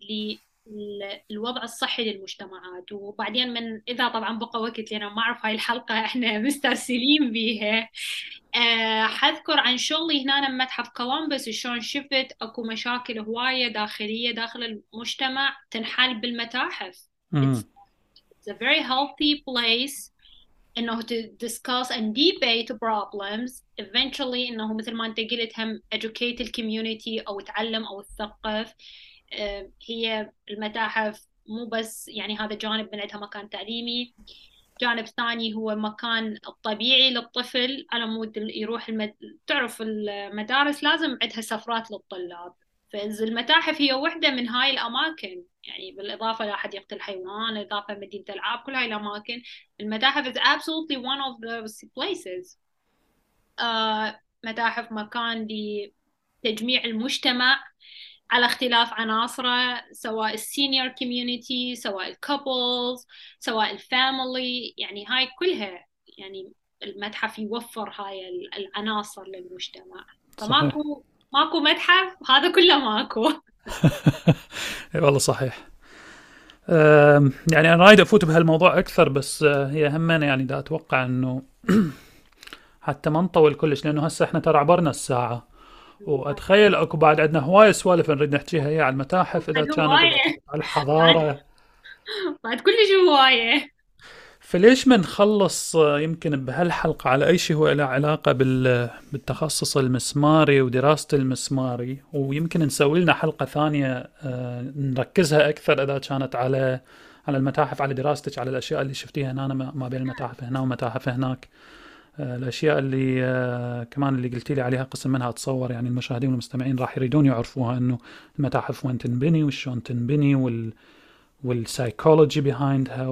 للوضع الصحي للمجتمعات. وبعدين من إذا طبعا بقى وقت لأن ما أعرف هاي الحلقة إحنا مسترسلين بيها. أه حذكر عن شغلي هنا بمتحف كولومبوس شلون شفت أكو مشاكل هواية داخلية داخل المجتمع تنحل بالمتاحف. مم. It's a very healthy place إنه to discuss and debate problems. Eventually إنه مثل ما أنت قلت هم educate ال community أو تعلم أو تثقف آه، هي المتاحف مو بس يعني هذا جانب من عندها مكان تعليمي. جانب ثاني هو مكان طبيعي للطفل. على مود يروح المد... تعرف المدارس لازم عندها سفرات للطلاب. فالمتاحف هي واحدة من هاي الأماكن يعني بالإضافة لأحد يقتل حيوان إضافة مدينة ألعاب كل هاي الأماكن المتاحف is absolutely one of those places. آه متاحف مكان لتجميع المجتمع. على اختلاف عناصره سواء ال senior community سواء ال couples سواء ال family يعني هاي كلها يعني المتحف يوفر هاي العناصر للمجتمع. فماكو ماكو متحف هذا كله ماكو. إي والله صحيح. يعني أنا رايد أفوت بهالموضوع أكثر بس آه، هي همنا يعني دا أتوقع إنه حتى ما نطول كلش لأنه هسه إحنا ترى عبرنا الساعة. وأتخيل أكو بعد عندنا هوايه سوالف نريد نحكيها هي على المتاحف إذا كانت على الحضارة. بعد كلش هواية. فليش ما نخلص آه، يمكن بهالحلقة على أي شيء هو له علاقة بال- بالتخصص المسماري ودراسة المسماري. ويمكن نسوي لنا حلقة ثانية آه، نركزها أكثر إذا كانت على على المتاحف على دراستك على الأشياء اللي شفتيها هنا ما ما بين المتاحف هنا ومتاحف هناك. آه، الأشياء اللي آه، كمان اللي قلتي لي عليها قسم منها أتصور يعني المشاهدين والمستمعين راح يريدون يعرفوها إنه المتاحف وين تنبني وشلون تنبني وال والسايكولوجي بيهايندها.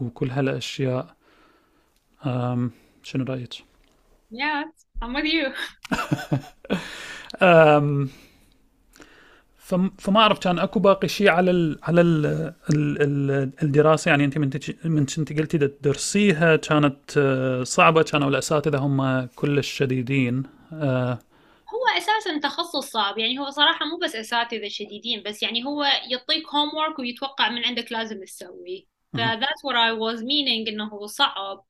وكل هالأشياء. شنو رأيك؟ yes I'm with you أم... فما اعرف كان أكو باقي شيء على ال على ال ال الدراسة. يعني أنت من من انت قلتي تدرسيها كانت آه، صعبة كانوا الاساتذه هم كلش شديدين آه، هو أساسا تخصص صعب. يعني هو صراحة مو بس أساتذة شديدين بس يعني هو يعطيك هوم ويتوقع من عندك لازم تسويه. ف that's what I was meaning إنه صعب.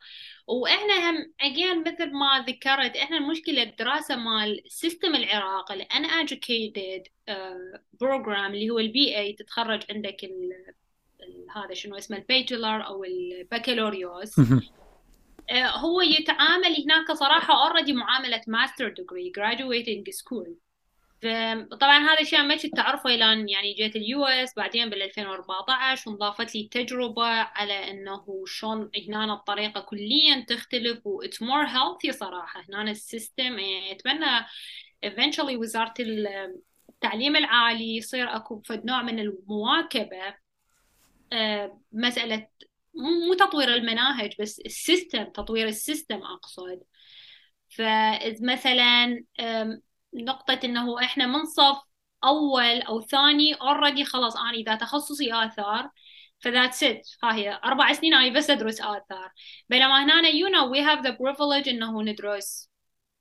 وإحنا هم again مثل ما ذكرت إحنا المشكلة الدراسه مال ال system العراقي الان undergraduate program اللي هو ال BA تتخرج عندك ال هذا شنو اسمه ال bachelor أو البكالوريوس آه، هو يتعامل هناك صراحة already معاملة master degree graduating school طبعا هذا الشيء ما كنت أعرفه إلى يعني جيت ال US بعدين بال 2014 وانضافت لي تجربة على إنه شلون هنا الطريقة كليا تختلف و it's more healthy صراحة. هنا ال system يعني أتمنى eventually وزارة التعليم العالي يصير أكو نوع من المواكبة. مسألة مو تطوير المناهج بس ال system تطوير ال system أقصد. فمثلا نقطة إنه إحنا من صف أول أو ثاني already خلاص أنا إذا تخصصي آثار ف that's it ها هي. أربع سنين أنا بس أدرس آثار. بينما هنا you know we have the privilege إنه ندرس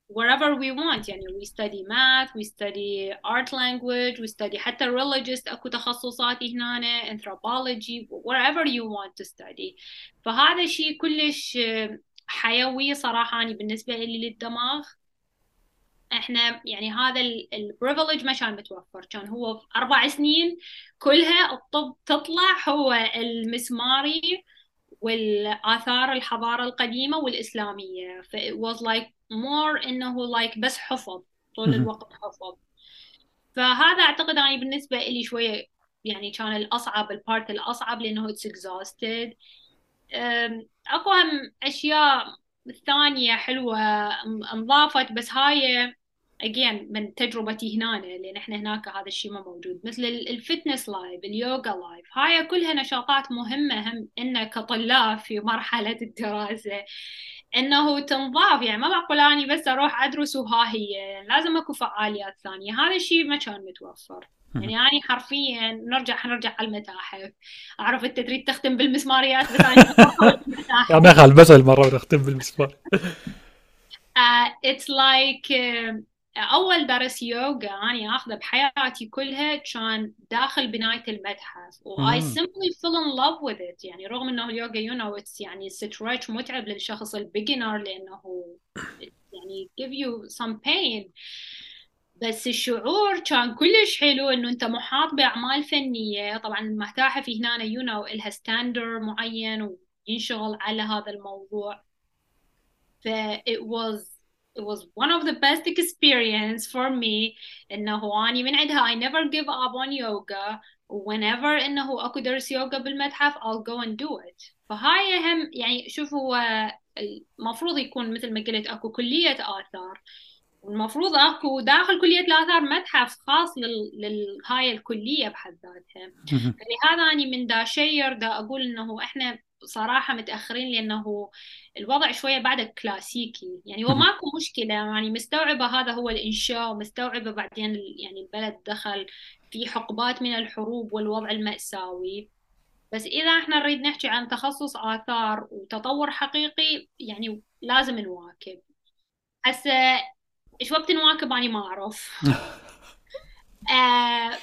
wherever we want. يعني we study math we study art language we study حتى religious أكو تخصصات هنا anthropology wherever you want to study. فهذا شيء كلش حيوي صراحة أنا بالنسبة لي للدماغ. إحنا يعني هذا البريفليج ما كان متوفر. كان هو في أربع سنين كلها الطب تطلع هو المسماري والآثار الحضارة القديمة والإسلامية. ف it was like more إنه like بس حفظ طول الوقت حفظ. فهذا أعتقد اني بالنسبة لي شوية يعني كان الأصعب ال part الأصعب لأنه it's exhausted. أكو هم أشياء ثانية حلوة انضافت بس هاي again من تجربتي هنا لأن إحنا هناك هذا الشيء ما موجود. مثل ال fitness life ال yoga life هاي كلها نشاطات مهمة هم إلنا كطلاب في مرحلة الدراسة. إنه تنضاف يعني ما معقول أني بس أروح أدرس وها هي لازم أكو فعاليات ثانية. هذا الشيء ما كان متوفر. يعني أنا حرفيا نرجع حنرجع على المتاحف. أعرف أنت تريد تختم بالمسماريات بس أنا ما يخالف بس المرة نختم بالمسمار. It's like أول درس يوغا اني آخذه بحياتي كلها كان داخل بناية المتحف و I simply fell in love with it. يعني رغم إنه اليوغا you know it's يعني stretch متعب للشخص ال beginner لأنه يعني give you some pain. بس الشعور كان كلش حلو إنه أنت محاط بأعمال فنية. طبعا المتاحف هنا you know إلها standard معين وينشغل على هذا الموضوع. ف it was it was one of the best experience for me إنه أني من عندها I never give up on yoga. Whenever إنه أكو درس يوغا بالمتحف I'll go and do it. فهاي هم يعني شوفوا المفروض يكون مثل ما قلت أكو كلية آثار. والمفروض أكو داخل كلية الآثار متحف خاص لل... لهاي الكلية بحد ذاتها. فلهذا أنا من دا شير دا أقول إنه إحنا صراحة متأخرين لأنه الوضع شوية بعد كلاسيكي يعني هو ماكو مشكلة. يعني مستوعبة هذا هو الإنشاء ومستوعبة بعدين يعني البلد دخل في حقبات من الحروب والوضع المأساوي. بس إذا إحنا نريد نحكي عن تخصص آثار وتطور حقيقي يعني لازم نواكب. هسه إيش وقت نواكب أنا ما أعرف. آه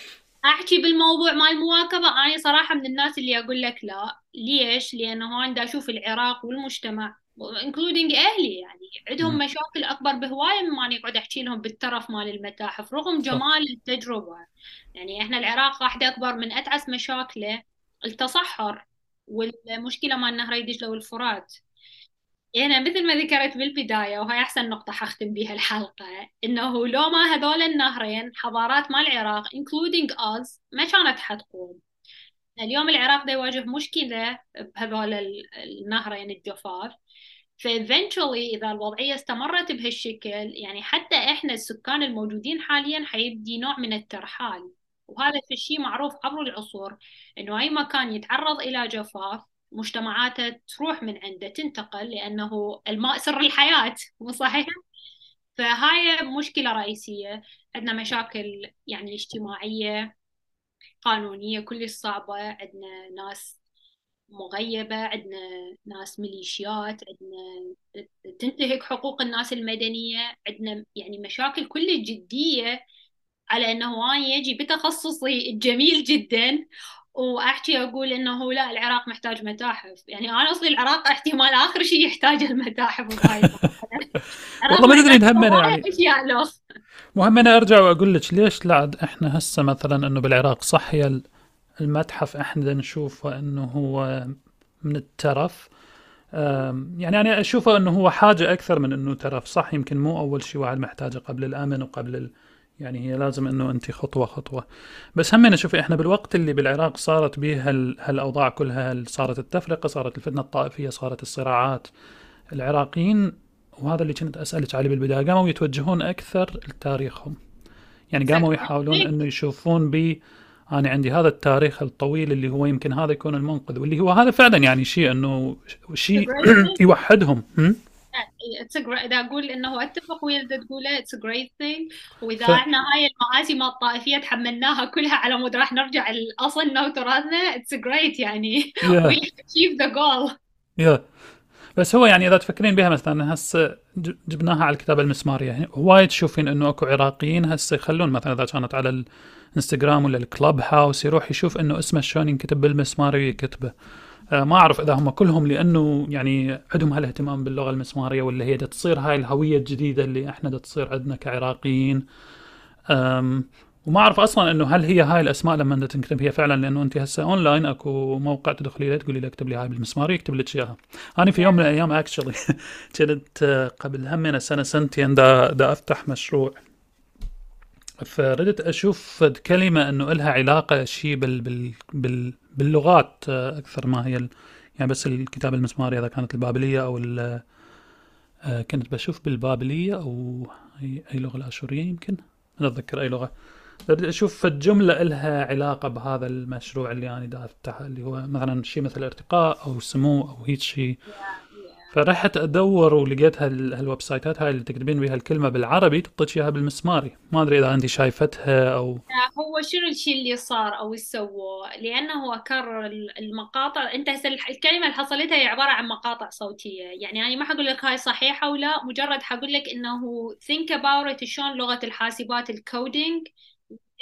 أحكي بالموضوع مال المواكبة. أنا صراحة من الناس اللي أقول لك لا. ليش؟ لأنه أنا دا أشوف العراق والمجتمع including أهلي يعني. عندهم مشاكل أكبر بهواية مما اني اقعد أحكي لهم بالترف مال المتاحف رغم جمال التجربة. يعني إحنا العراق واحدة أكبر من أتعس مشاكله التصحر والمشكلة مال نهري دجله والفرات. يعني مثل ما ذكرت بالبداية وهي أحسن نقطة حختم بها الحلقة إنه لو ما هذول النهرين حضارات مال العراق including us ما كانت حتقوم. اليوم العراق دا يواجه مشكلة بهذول النهرين الجفاف. فإيفنتشولي إذا الوضعية استمرت بهالشكل يعني حتى إحنا السكان الموجودين حاليا حيبدي نوع من الترحال. وهذا في الشيء معروف عبر العصور إنه أي مكان يتعرض إلى جفاف مجتمعاته تروح من عنده تنتقل لأنه الماء سر الحياة مو صحيح؟ فهاي مشكلة رئيسية. عندنا مشاكل يعني اجتماعية قانونية كلش صعبة. عندنا ناس مغيبة عندنا ناس ميليشيات عندنا تنتهك حقوق الناس المدنية. عندنا يعني مشاكل كل جدية على أنه أنا يجي بتخصصي الجميل جدا. وأحكي أقول إنه لا العراق محتاج متاحف. يعني أنا أصلي العراق احتمال آخر شيء يحتاج المتاحف والله ما تدري همنا يعني. مهم أنا أرجع وأقول لك ليش لا إحنا هسه مثلا إنه بالعراق صح هي المتحف إحنا نشوفه إنه هو من الترف. يعني أنا أشوفه إنه هو حاجة أكثر من إنه ترف. صح يمكن مو أول شيء واحد محتاجه قبل الأمن وقبل يعني هي لازم إنه انت خطوة خطوة. بس هم شوفي إحنا بالوقت اللي بالعراق صارت به هالأوضاع كلها صارت التفرقة صارت الفتنة الطائفية صارت الصراعات. العراقيين وهذا اللي كنت أسألك عليه بالبداية قاموا يتوجهون أكثر لتاريخهم. يعني قاموا يحاولون إنه يشوفون ب أنا عندي هذا التاريخ الطويل اللي هو يمكن هذا يكون المنقذ واللي هو هذا فعلا يعني شيء إنه شيء يوحدهم. It's إذا أقول إنه أتفق ويا اللي تقوله it's great thing وإذا ف... إحنا هاي مال الطائفية تحملناها كلها على مود راح نرجع لاصلنا وتراثنا it's great يعني. We achieve the goal yeah بس هو يعني إذا تفكرين بها مثلا هسه جبناها على الكتابه المسمارية يعني وايد تشوفين إنه أكو عراقيين هسه يخلون مثلا إذا كانت على الإنستغرام ولا الكلوب هاوس يروح يشوف إنه اسمه شلون ينكتب بالمسماري ويكتبه. ما أعرف إذا هم كلهم لأنه يعني عندهم هالاهتمام باللغة المسمارية ولا هي تصير هاي الهوية الجديدة اللي إحنا تصير عندنا كعراقيين. وما أعرف أصلا إنه هل هي هاي الأسماء لما تنكتب هي فعلا لأنه أنت هسه اونلاين أكو موقع تدخلي له تقولي له اكتب لي هاي بالمسماري يكتب لك اياها أنا في يوم من الأيام actually كنت آه، قبل هم من سنه سنتين دا, دا أفتح مشروع. فردت أشوف كلمة إنه لها علاقة شيء بال, بال, بال باللغات آه، أكثر ما هي يعني بس الكتابه المسماريه إذا كانت البابلية أو آه، كنت بشوف بالبابلية أو اي, أي لغة الآشورية يمكن ما أتذكر أي لغة. أشوف الجمله لها علاقة بهذا المشروع اللي أنا دا افتحه اللي هو مثلا شيء مثل ارتقاء أو سمو أو هيك شيء فرحت أدور ولقيت هالويب سايتات هاي اللي تكتبين بها الكلمة بالعربي تعطيك إياها بالمسماري. ما أدري إذا انت شايفتها أو هو شنو الشيء اللي صار أو سووه؟ لأنه هو كرر المقاطع. أنت هسه الكلمة اللي حصلتها هي عبارة عن مقاطع صوتية. يعني أنا ما حقول لك هاي صحيحة ولا مجرد حقول لك إنه about it شلون لغة الحاسبات ال coding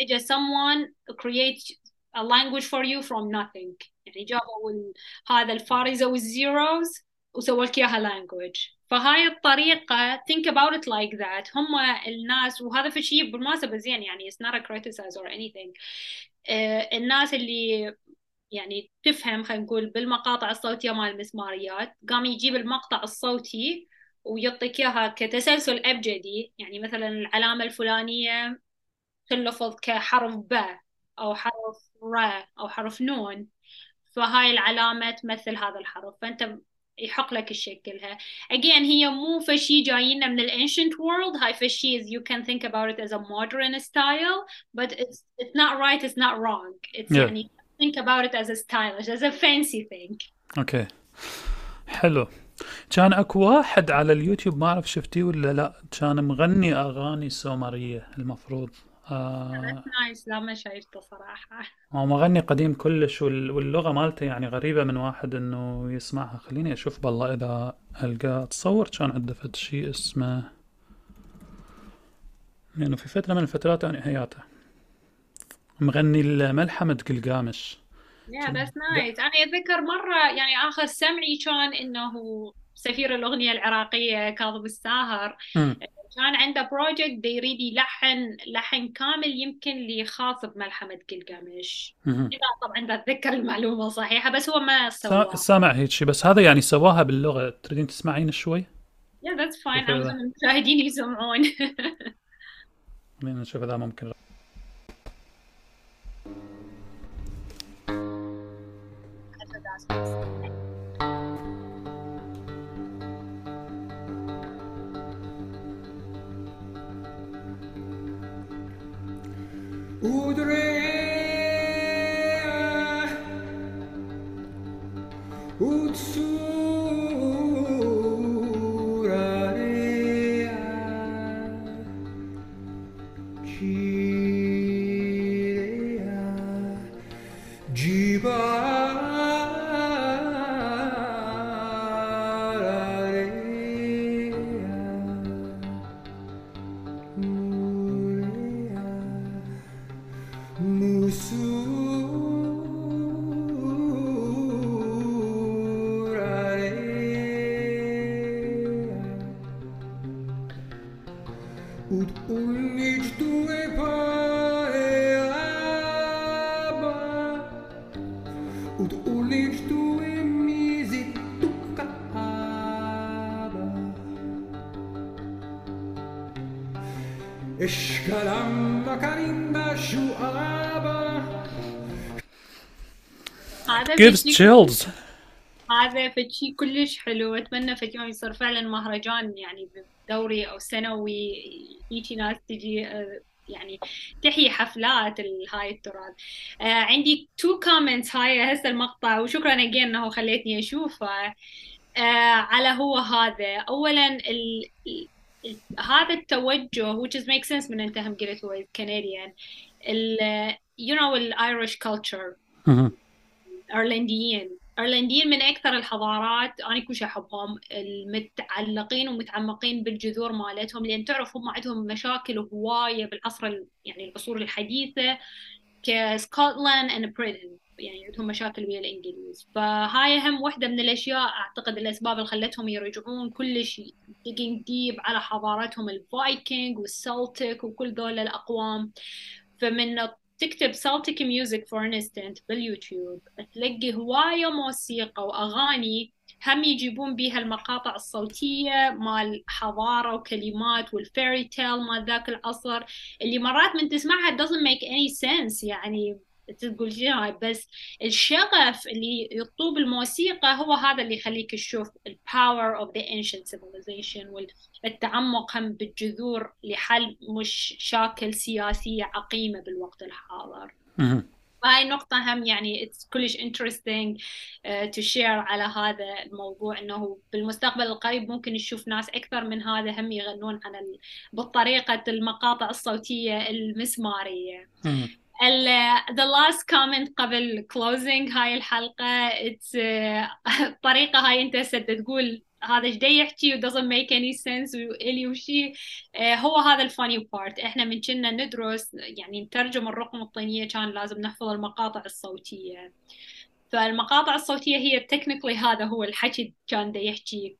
اجى someone create a language for you from nothing. يعني جابوا هذا الفارزة وال zeros وسووا لك إياها language فهاي الطريقة think about it like that. هم الناس وهذا في شيء بالمناسبة زين يعني it's not a criticize or anything. uh, الناس اللي يعني تفهم خلينا نقول بالمقاطع الصوتية مال المسماريات قام يجيب المقطع الصوتي ويعطيك إياها كتسلسل أبجدي. يعني مثلا العلامة الفلانية تلفظ كحرف ب أو حرف ر أو حرف نون. فهاي العلامة تمثل هذا الحرف. فأنت يحق لك تشكلها again هي مو فشي جاينا من ال ancient world هاي فشي is you can think about it as a modern style but it's it's not right it's not wrong it's yeah. يعني think about it as a stylish as a fancy thing okay okay. حلو كان اكو واحد على اليوتيوب ما اعرف شفتيه ولا لا كان مغني اغاني سومريه المفروض آه nice لا ما شايفته صراحة. هو مغني قديم كلش واللغة مالته يعني غريبة من واحد إنه يسمعها. خليني أشوف بالله إذا القى أتصور كان عنده فد شيء اسمه لأنه في فترة من الفترات يعني حياته. مغني الملحمة قلقامش yeah بس nice أنا أتذكر مرة يعني آخر سمعي كان إنه سفير الأغنية العراقية كاظم الساهر. كان عنده project يريد يلحن لحن كامل يمكن لخاص بملحمة قلقامش إذا طبعا بتذكر المعلومة صحيحة بس هو ما سواها سامع هيك شيء بس هذا يعني سواها باللغة. تريدين تسمعين شوي؟ يا ذاتس فاين المشاهدين يسمعون خلينا نشوف إذا ممكن. 모두를 gives chills. هذا فشي كلش حلو. أتمنى يوم يصير فعلا مهرجان يعني دوري أو سنوي. هيجي ناس تجي آه، يعني تحيي حفلات هاي التراث. آه عندي two comments هاي هسه المقطع وشكرا again إنه خليتني أشوفه. آه على هو هذا. اولا ال هذا التوجه which is make sense من أنت هم قلت هو Canadian. ال you know ال Irish culture. أيرلنديين. أيرلنديين من أكثر الحضارات أنا كلش أحبهم المتعلقين ومتعمقين بالجذور مالتهم لأن تعرف هم عندهم مشاكل هوايه بالعصر يعني العصور الحديثة ك Scotland and Britain يعني عندهم مشاكل ويا الإنجليز. فهاي هم واحدة من الأشياء أعتقد الأسباب اللي خلتهم يرجعون كلش digging deep على حضارتهم ال Viking وال Celtic وكل ذول الأقوام. فمن تكتب Celtic music for instance باليوتيوب تلاقي هواية موسيقى وأغاني هم يجيبون بها المقاطع الصوتية مال حضارة وكلمات وال fairy tale مال ذاك العصر اللي مرات من تسمعها doesn't make any sense يعني تقول شنو بس الشغف اللي يطوب الموسيقى هو هذا اللي يخليك تشوف ال power of the ancient civilization والتعمق هم بالجذور لحل مشاكل سياسية عقيمة بالوقت الحاضر. هاي نقطة هم يعني it's كلش interesting uh, to share على هذا الموضوع إنه بالمستقبل القريب ممكن نشوف ناس أكثر من هذا هم يغنون عن ال... بالطريقة المقاطع الصوتية المسمارية. The last comment قبل closing هاي الحلقة it's الطريقة هاي أنت سد تقول هذا إيش يحكي و doesn't make any sense والي وشي. هو هذا ال funny part إحنا من كنا ندرس يعني نترجم الرقم الطينية كان لازم نحفظ المقاطع الصوتية. فالمقاطع الصوتية هي technically هذا هو الحكي كان دا يحكي.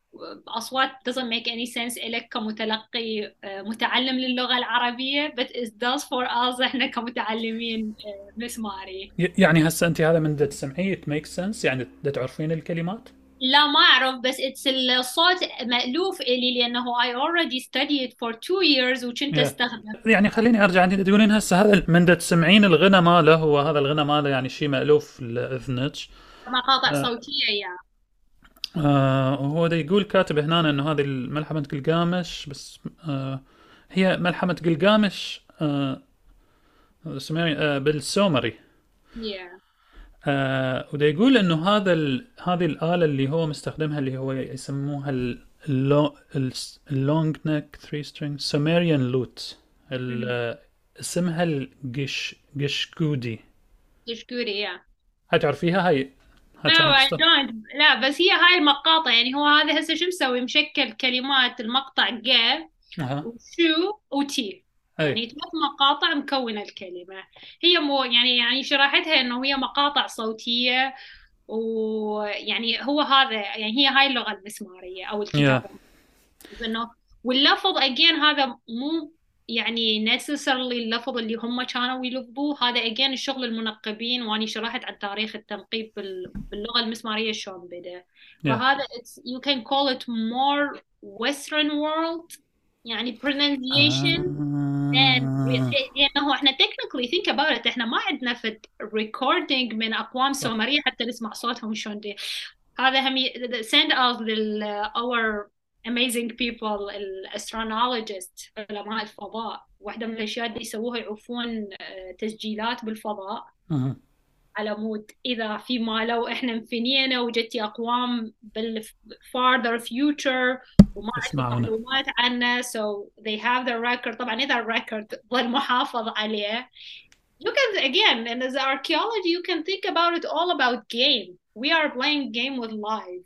أصوات doesn't make any sense إلك كمتلقي متعلم للغة العربية but it does for us إحنا كمتعلمين مسماري. يعني هسه أنت هذا من دا تسمعيه it makes sense يعني دا تعرفين الكلمات؟ لا ما أعرف بس it's الصوت مألوف إلي لأنه I already studied for two years وكنت yeah. أستخدم يعني خليني أرجع عندي تقولين هسه هذا من تسمعين الغنى ماله هو هذا الغنى ماله يعني شيء مألوف لإذنك مقاطع آه. صوتية يا آه هو ده يقول كاتب هنا إنه هذه ملحمة قلقامش بس آه هي ملحمة قلقامش آه آه بالسومري yeah. آه وده يقول إنه هذا ال... هذه الآلة اللي هو مستخدمها اللي هو يسموها اللونج نيك ثري سترينج سوميريان لوت اسمها الجش جشكودي جشكودي يا هاي تعرفيها هاي لا لا بس هي هاي المقاطع. يعني هو هذا هسه شو مسوي؟ مشكل كلمات المقطع جا وشو وتي يعني ثلاث مقاطع مكونة الكلمة هي مو يعني يعني شرحتها إنه هي مقاطع صوتية ويعني هو هذا يعني هي هاي اللغة المسمارية أو الكتابة yeah. إنه واللفظ اجين هذا مو يعني necessarily اللفظ اللي هم كانوا يلفظوه هذا اجين الشغل المنقبين واني شرحت عن تاريخ التنقيب باللغة المسمارية شلون بدأ yeah. فهذا you can call it more western world يعني pronunciation آه. لأنه إحنا technically think about it. إحنا ما عندنا في recording من أقوام سومرية حتى نسمع صوتهم شلون هذا هم send us لل our amazing people ال astronomologist علماء الفضاء. واحدة من الأشياء اللي يسووها يعوفون آه، تسجيلات بالفضاء. على مود اذا في ما لو احنا انفنينا وجدتي اقوام بالفاردر فيوتشر وما عندنا معلومات عنه so they have the record طبعا اذا الريكورد ظل محافظ عليه you can again and as archaeology you can think about it all about game we are playing game with life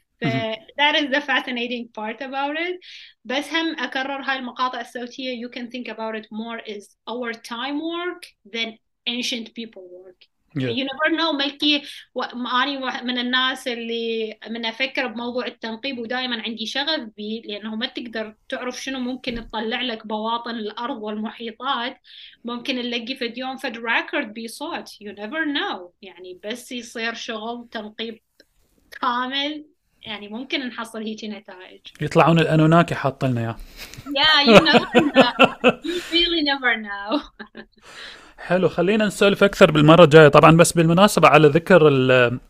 that is the fascinating part about it بس هم أكرر هاي المقاطع الصوتية you can think about it more is our time work than ancient people work You never know. ملكي أني من الناس اللي من أفكر بموضوع التنقيب ودائما عندي شغف به لأنه ما تقدر تعرف شنو ممكن تطلع لك بواطن الأرض والمحيطات. ممكن نلاقي في يوم فد راكورد بصوت you never know. يعني بس يصير شغل تنقيب كامل. يعني ممكن نحصل هيك نتائج. يطلعون الأنوناكي حاط لنا اياه yeah you never know. You really never know. حلو خلينا نسولف أكثر بالمرة الجاية طبعا بس بالمناسبة على ذكر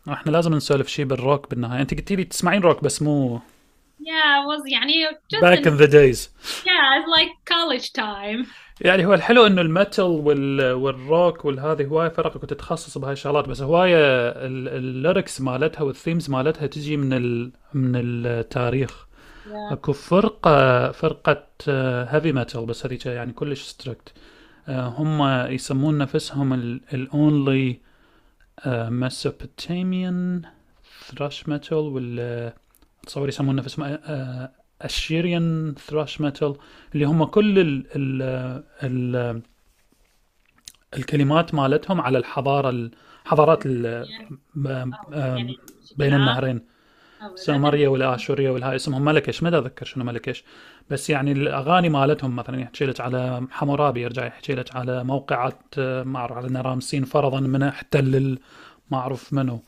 إحنا لازم نسولف شيء بالروك بالنهاية أنت قلتي لي تسمعين روك بس مو Yeah, was يعني just back in the days. Yeah, it's like college time. يعني هو الحلو إنه ال metal وال والروك والهذه هواية فرق كنت تتخصص بهاي الشغلات بس هواية ال lyrics مالتها وال themes مالتها تجي من ال... من التاريخ yeah. أكو فرقة فرقة heavy metal بس هذيك يعني كلش strict هم يسمون نفسهم ال only Mesopotamian thrash metal وال تصور يسمون نفسهم Assyrian thrash metal اللي هم كل ال ال ال الكلمات مالتهم على الحضارة الحضارات بين النهرين السومريه والاشوريه والهاي اسمهم Melechesh ما اتذكر شنو Melechesh بس يعني الأغاني مالتهم مثلا يحكي لك على حمورابي يرجع يحكي لك على موقعة ما أعرف على رامسين فرضا من احتل ما أعرف منو.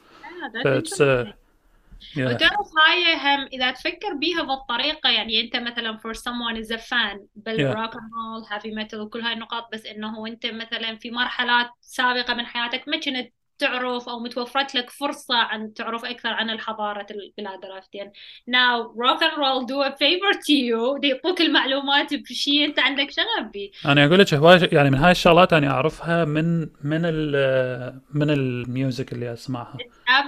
yeah. وتعرف هاي هم إذا تفكر بيها بالطريقة يعني أنت مثلا for someone is a fan بال rock and roll heavy metal وكل هاي النقاط بس إنه أنت مثلا في مرحلات سابقة من حياتك ما كنت تعرف أو متوفرت لك فرصة عن تعرف أكثر عن الحضارة البلاد عرفتين now rock and roll do a favor to you. يعطوك المعلومات بشيء أنت عندك شغف به أنا أقول لك هواي يعني من هاي الشغلات أنا أعرفها من من ال من ال music اللي أسمعها.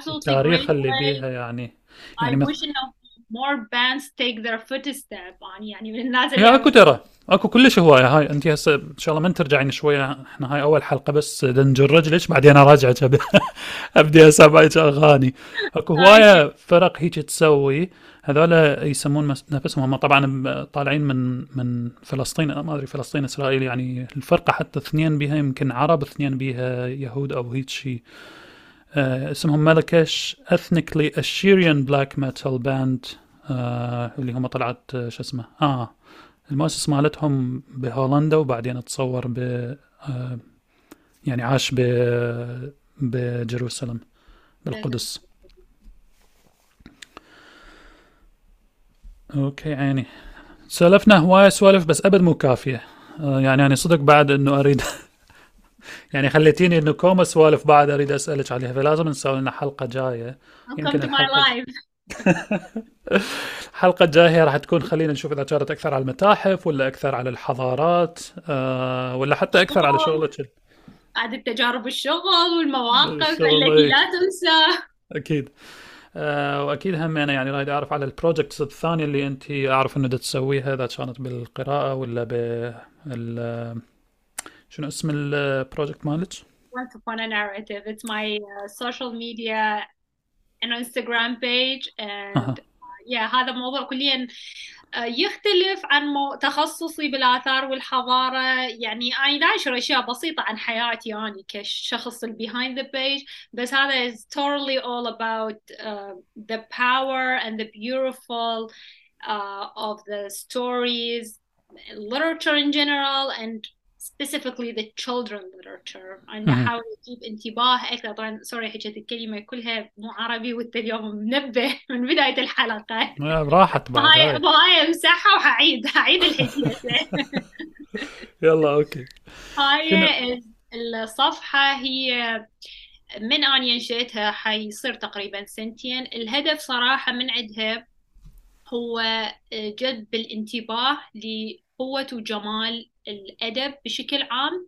التاريخ اللي بيها يعني. يعني I wish إنه more bands take their footstep يعني من الناس اللي أكو ترى أكو كلش هواية. هاي أنت هسه إن شاء الله من ترجعين شوية. إحنا هاي أول حلقة بس نجر رجلك بعدين اراجعك أبدي اسمعك أغاني. أكو هواية فرق هيك تسوي. هذول يسمون نفسهم هم طبعا طالعين من من فلسطين. ما أدري فلسطين إسرائيل يعني الفرقة حتى اثنين بيها يمكن عرب اثنين بيها يهود أو هيك شيء اسمهم Melechesh ethnically Assyrian black metal band اللي هم طلعت آه شو اسمه؟ آه المؤسس مالتهم بهولندا وبعدين اتصور ب آه يعني عاش ب ب Jerusalem بالقدس. okay عيني. سولفنا هواية سوالف بس أبد مو كافية. آه يعني أنا صدق بعد إنه أريد يعني خليتيني إنه كوما سوالف بعد أريد أسألك عليها فلازم نسوي لنا حلقة جاية. يمكن الحلقة الحلقة الجاية راح تكون خلينا نشوف إذا كانت أكثر على المتاحف ولا أكثر على الحضارات آه ولا حتى أكثر على شغلك. بعد التجارب الشغل والمواقف التي لا تنسى. أكيد. آه وأكيد هم أنا يعني رايد أعرف على ال projects الثانية اللي أنت أعرف إنه تسويها إذا كانت بالقراءة ولا بال شنو اسم ال project مالك؟ Once upon a narrative. It's my uh, social media an Instagram page and yeah هذا موضوع كليا يختلف عن تخصصي بالآثار والحضارة يعني أنا دا أنشر أشياء بسيطة عن حياتي يعني كشخص behind the page بس هذا is totally all about uh, the power and the beautiful uh, of the stories literature in general and specifically the children literature. أنا أحاول أجيب انتباه أكثر طبعا سوري حكيت الكلمة كلها مو عربي وأنت اليوم منبه من بداية الحلقة. راحت هاي هاي امسحها وحعيد هعيد الحكي يلا أوكي. هاي الصفحة هي من أنا أنشئتها حيصير تقريبا سنتين. الهدف صراحة من عندها هو جذب الانتباه لقوة وجمال الأدب بشكل عام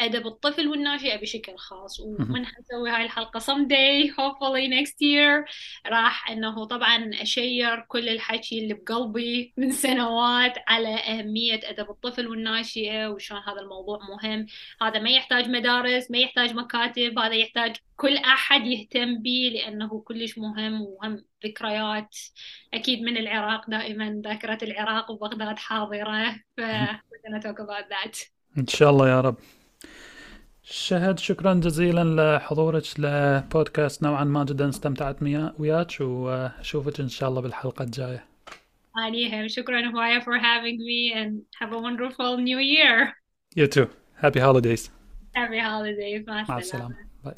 أدب الطفل والناشئة بشكل خاص. ومن حنسوي هاي الحلقة someday hopefully next year. راح أنه طبعا أشير كل الحكي اللي بقلبي من سنوات على أهمية أدب الطفل والناشئة وشلون هذا الموضوع مهم. هذا ما يحتاج مدارس ما يحتاج مكاتب هذا يحتاج كل أحد يهتم به لأنه كلش مهم وهم ذكريات أكيد من العراق دائما ذاكرة العراق وبغداد حاضرة ف we're gonna talk about that. إن شاء الله يا رب. شهد شكرا جزيلا لحضورك لبودكاست نوعا ما جدا استمتعت وياك وأشوفك إن شاء الله بالحلقة الجاية. اني شكرا هواية for having me and have a wonderful new year. You too. Happy holidays. Happy holidays. مع السلامة. باي